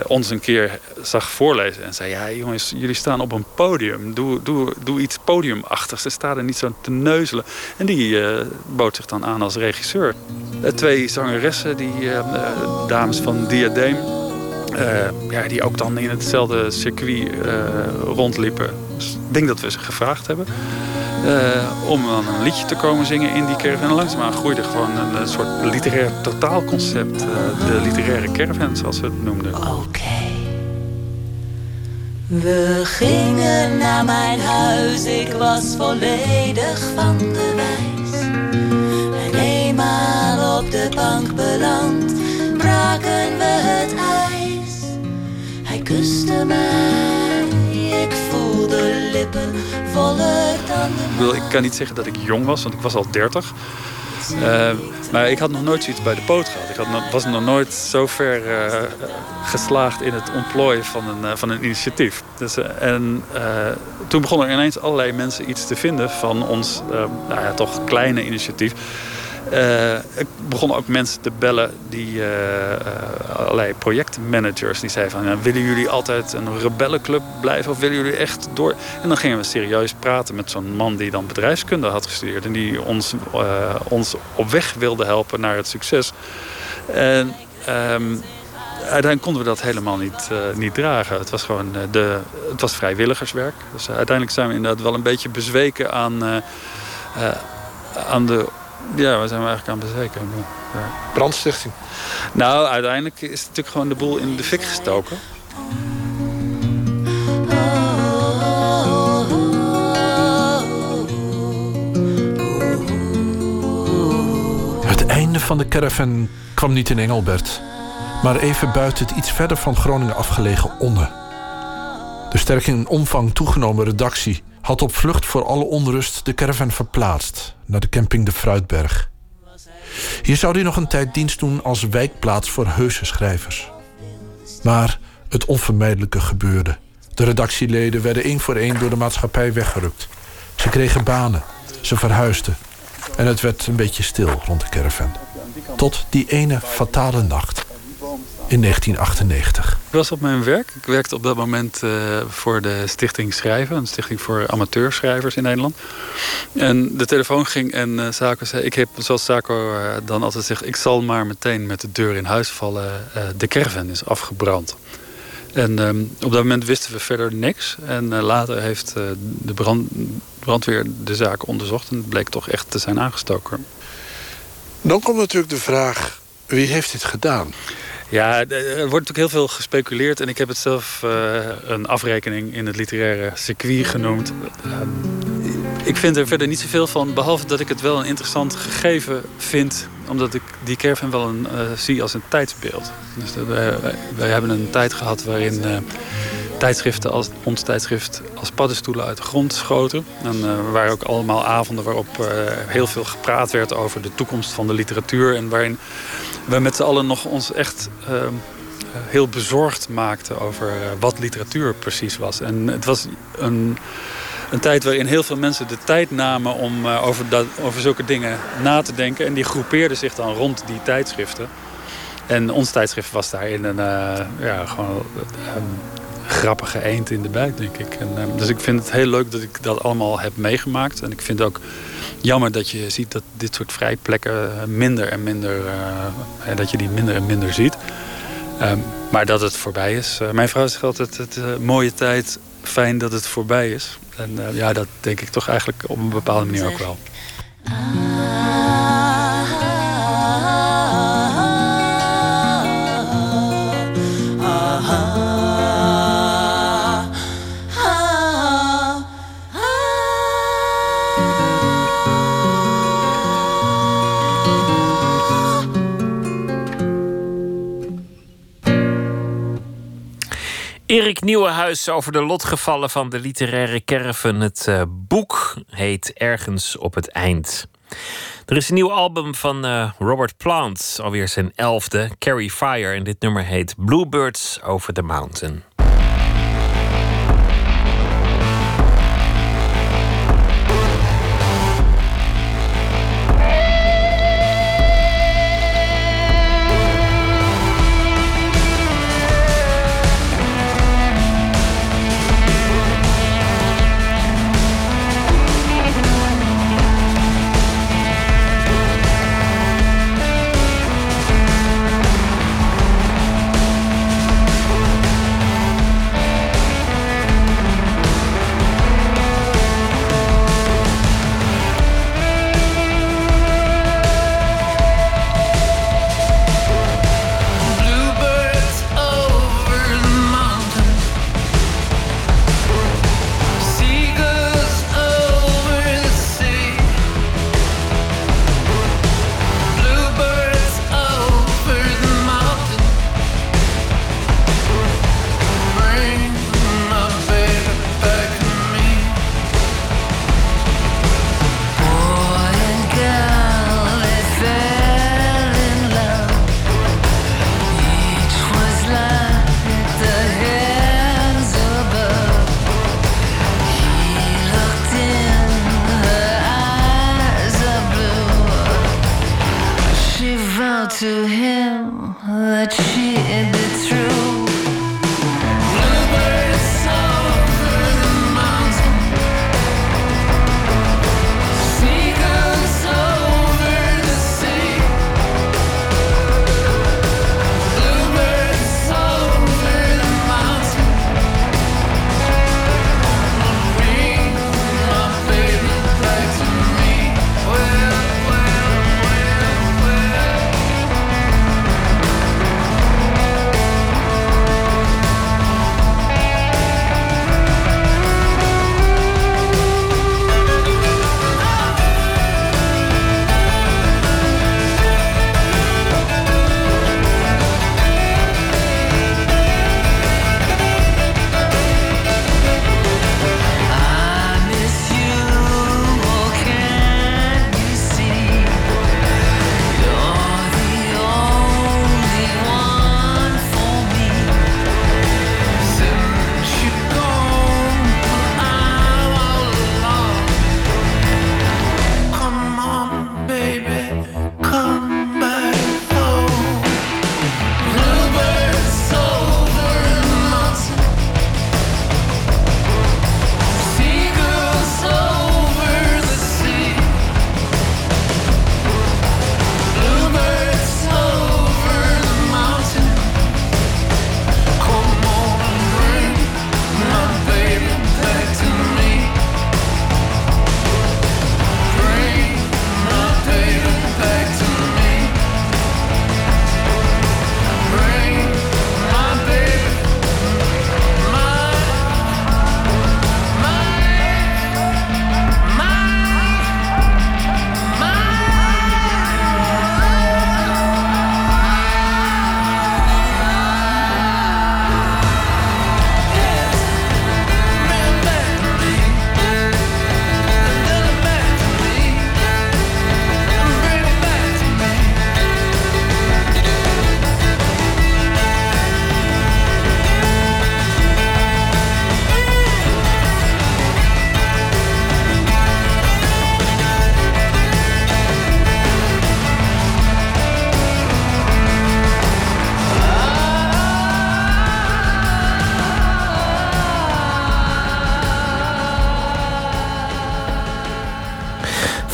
ons een keer zag voorlezen. En zei, ja jongens, jullie staan op een podium. Doe, doe, doe iets podiumachtigs. Ze staan er niet zo te neuzelen. En die bood zich dan aan als regisseur. Eh, twee zangeressen, die eh, eh, dames van Diadeem. eh, ja, die ook dan in hetzelfde circuit eh, rondliepen. Dus ik denk dat we ze gevraagd hebben. eh, om dan een liedje te komen zingen in die caravan. En langzaamaan groeide gewoon een, soort literair totaalconcept. eh, de literaire caravan, zoals we het noemden. We gingen naar mijn huis, ik was volledig van de wijs. De bank braken we het ijs. Hij kuste mij, ik voelde lippen voller dan de Ik, kan niet zeggen dat ik jong was, want ik was al 30. Eh, maar ik had nog nooit zoiets bij de poot gehad. Ik had was nog nooit zo ver eh, geslaagd in het ontplooien van een, eh, van een initiatief. Dus, en toen begonnen er ineens allerlei mensen iets te vinden van ons nou ja, toch kleine initiatief. Eh, ik begon ook mensen te bellen, die eh, eh, allerlei projectmanagers, die zeiden van, willen jullie altijd een rebellenclub blijven of willen jullie echt door? En dan gingen we serieus praten met zo'n man die dan bedrijfskunde had gestudeerd en die ons, ons op weg wilde helpen naar het succes. En ehm, uiteindelijk konden we dat helemaal niet, niet dragen. Het was gewoon de, het was vrijwilligerswerk. Dus uiteindelijk zijn we inderdaad wel een beetje bezweken aan, aan de. Ja, waar zijn we eigenlijk aan bezweken? Ja. Brandstichting. Nou, uiteindelijk is natuurlijk gewoon de boel in de fik gestoken. Het einde van de caravan kwam niet in Engelbert, maar even buiten het iets verder van Groningen afgelegen Onne. De sterk in omvang toegenomen redactie had op vlucht voor alle onrust de caravan verplaatst naar de camping De Fruitberg. Hier zou hij nog een tijd dienst doen als wijkplaats voor heuse schrijvers. Maar het onvermijdelijke gebeurde. De redactieleden werden één voor één door de maatschappij weggerukt. Ze kregen banen, ze verhuisden en het werd een beetje stil rond de caravan. Tot die ene fatale nacht in 1998. Ik was op mijn werk. Ik werkte op dat moment eh, voor de Stichting Schrijven, een stichting voor amateurschrijvers in Nederland. En de telefoon ging en eh Saco zei: Ik heb, zoals Saco eh, dan altijd zegt, ik zal maar meteen met de deur in huis vallen. Eh, de caravan is afgebrand. En ehm, op dat moment wisten we verder niks. En later heeft eh, de brand, brandweer de zaak onderzocht en het bleek toch echt te zijn aangestoken. Dan komt natuurlijk de vraag, wie heeft dit gedaan? Ja, er wordt natuurlijk heel veel gespeculeerd. En ik heb het zelf eh, een afrekening in het literaire circuit genoemd. Eh, ik vind er verder niet zoveel van. Behalve dat ik het wel een interessant gegeven vind. Omdat ik die caravan wel een, eh, zie als een tijdsbeeld. Dus wij, hebben een tijd gehad waarin tijdschriften als ons tijdschrift als paddenstoelen uit de grond schoten. En er waren ook allemaal avonden waarop eh, heel veel gepraat werd over de toekomst van de literatuur. En waarin we met z'n allen nog ons echt ehm, eh, heel bezorgd maakten over eh, wat literatuur precies was. En het was een, een tijd waarin heel veel mensen de tijd namen om eh, over, dat, over zulke dingen na te denken. En die groepeerden zich dan rond die tijdschriften. En ons tijdschrift was daarin een eh, ja, gewoon, een grappige eend in de bijt, denk ik. En, eh, dus ik vind het heel leuk dat ik dat allemaal heb meegemaakt. En ik vind ook jammer dat je ziet dat dit soort vrijplekken minder en minder... eh, dat je die minder en minder ziet. Ehm, maar dat het voorbij is. Eh, mijn vrouw zegt altijd, het eh, mooie tijd, fijn dat het voorbij is. En ja, dat denk ik toch eigenlijk op een bepaalde manier ook wel. Erik Nieuwenhuis over de lotgevallen van de literaire caravan. Het eh, boek heet Ergens op het Eind. Er is een nieuw album van eh, Robert Plant, alweer zijn elfde, Carry Fire. En dit nummer heet Bluebirds Over the Mountain.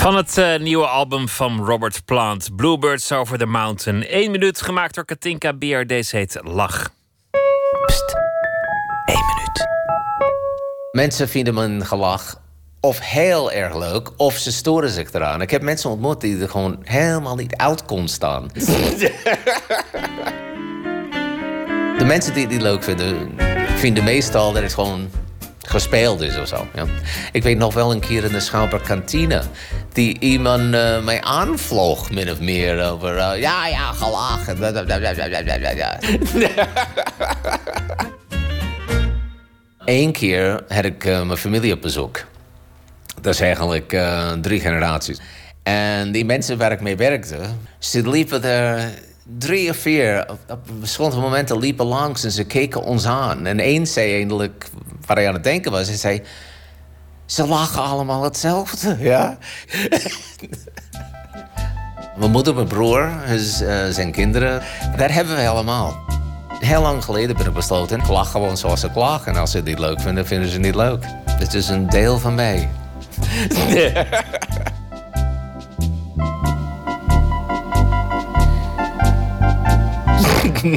Van het eh, nieuwe album van Robert Plant, Bluebirds Over the Mountain. Eén minuut gemaakt door Katinka Beer. Deze heet Lach. Mensen vinden mijn gelach of heel erg leuk, of ze storen zich eraan. Ik heb mensen ontmoet die er gewoon helemaal niet uit kon staan. De mensen die het niet leuk vinden, vinden meestal dat het gewoon gespeeld is of zo. Ja. Ik weet nog wel een keer in de Schouwburg kantine... die iemand eh, mij aanvloog, min of meer, over... eh, ja, ja, gelachen. Eén keer had ik eh, mijn familie op bezoek. Dat is eigenlijk drie generaties. En die mensen waar ik mee werkte, ze liepen er drie of vier op, verschillende momenten liepen langs en ze keken ons aan. En één zei eindelijk, waar hij aan het denken was, hij zei... Ze lachen allemaal hetzelfde, ja? mijn moeder, mijn broer, eh, zijn kinderen, dat hebben we allemaal. Heel lang geleden ben ik besloten, ik lach gewoon zoals ik lach. En als ze het niet leuk vinden, vinden ze het niet leuk. Het is een deel van mij.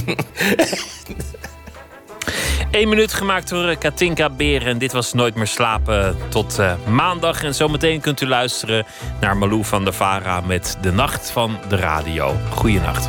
Eén minuut gemaakt door eh, Katinka Beren. En dit was Nooit meer slapen tot eh, maandag. En zometeen kunt u luisteren naar Malou van der Vara met De Nacht van de Radio. Goeienacht.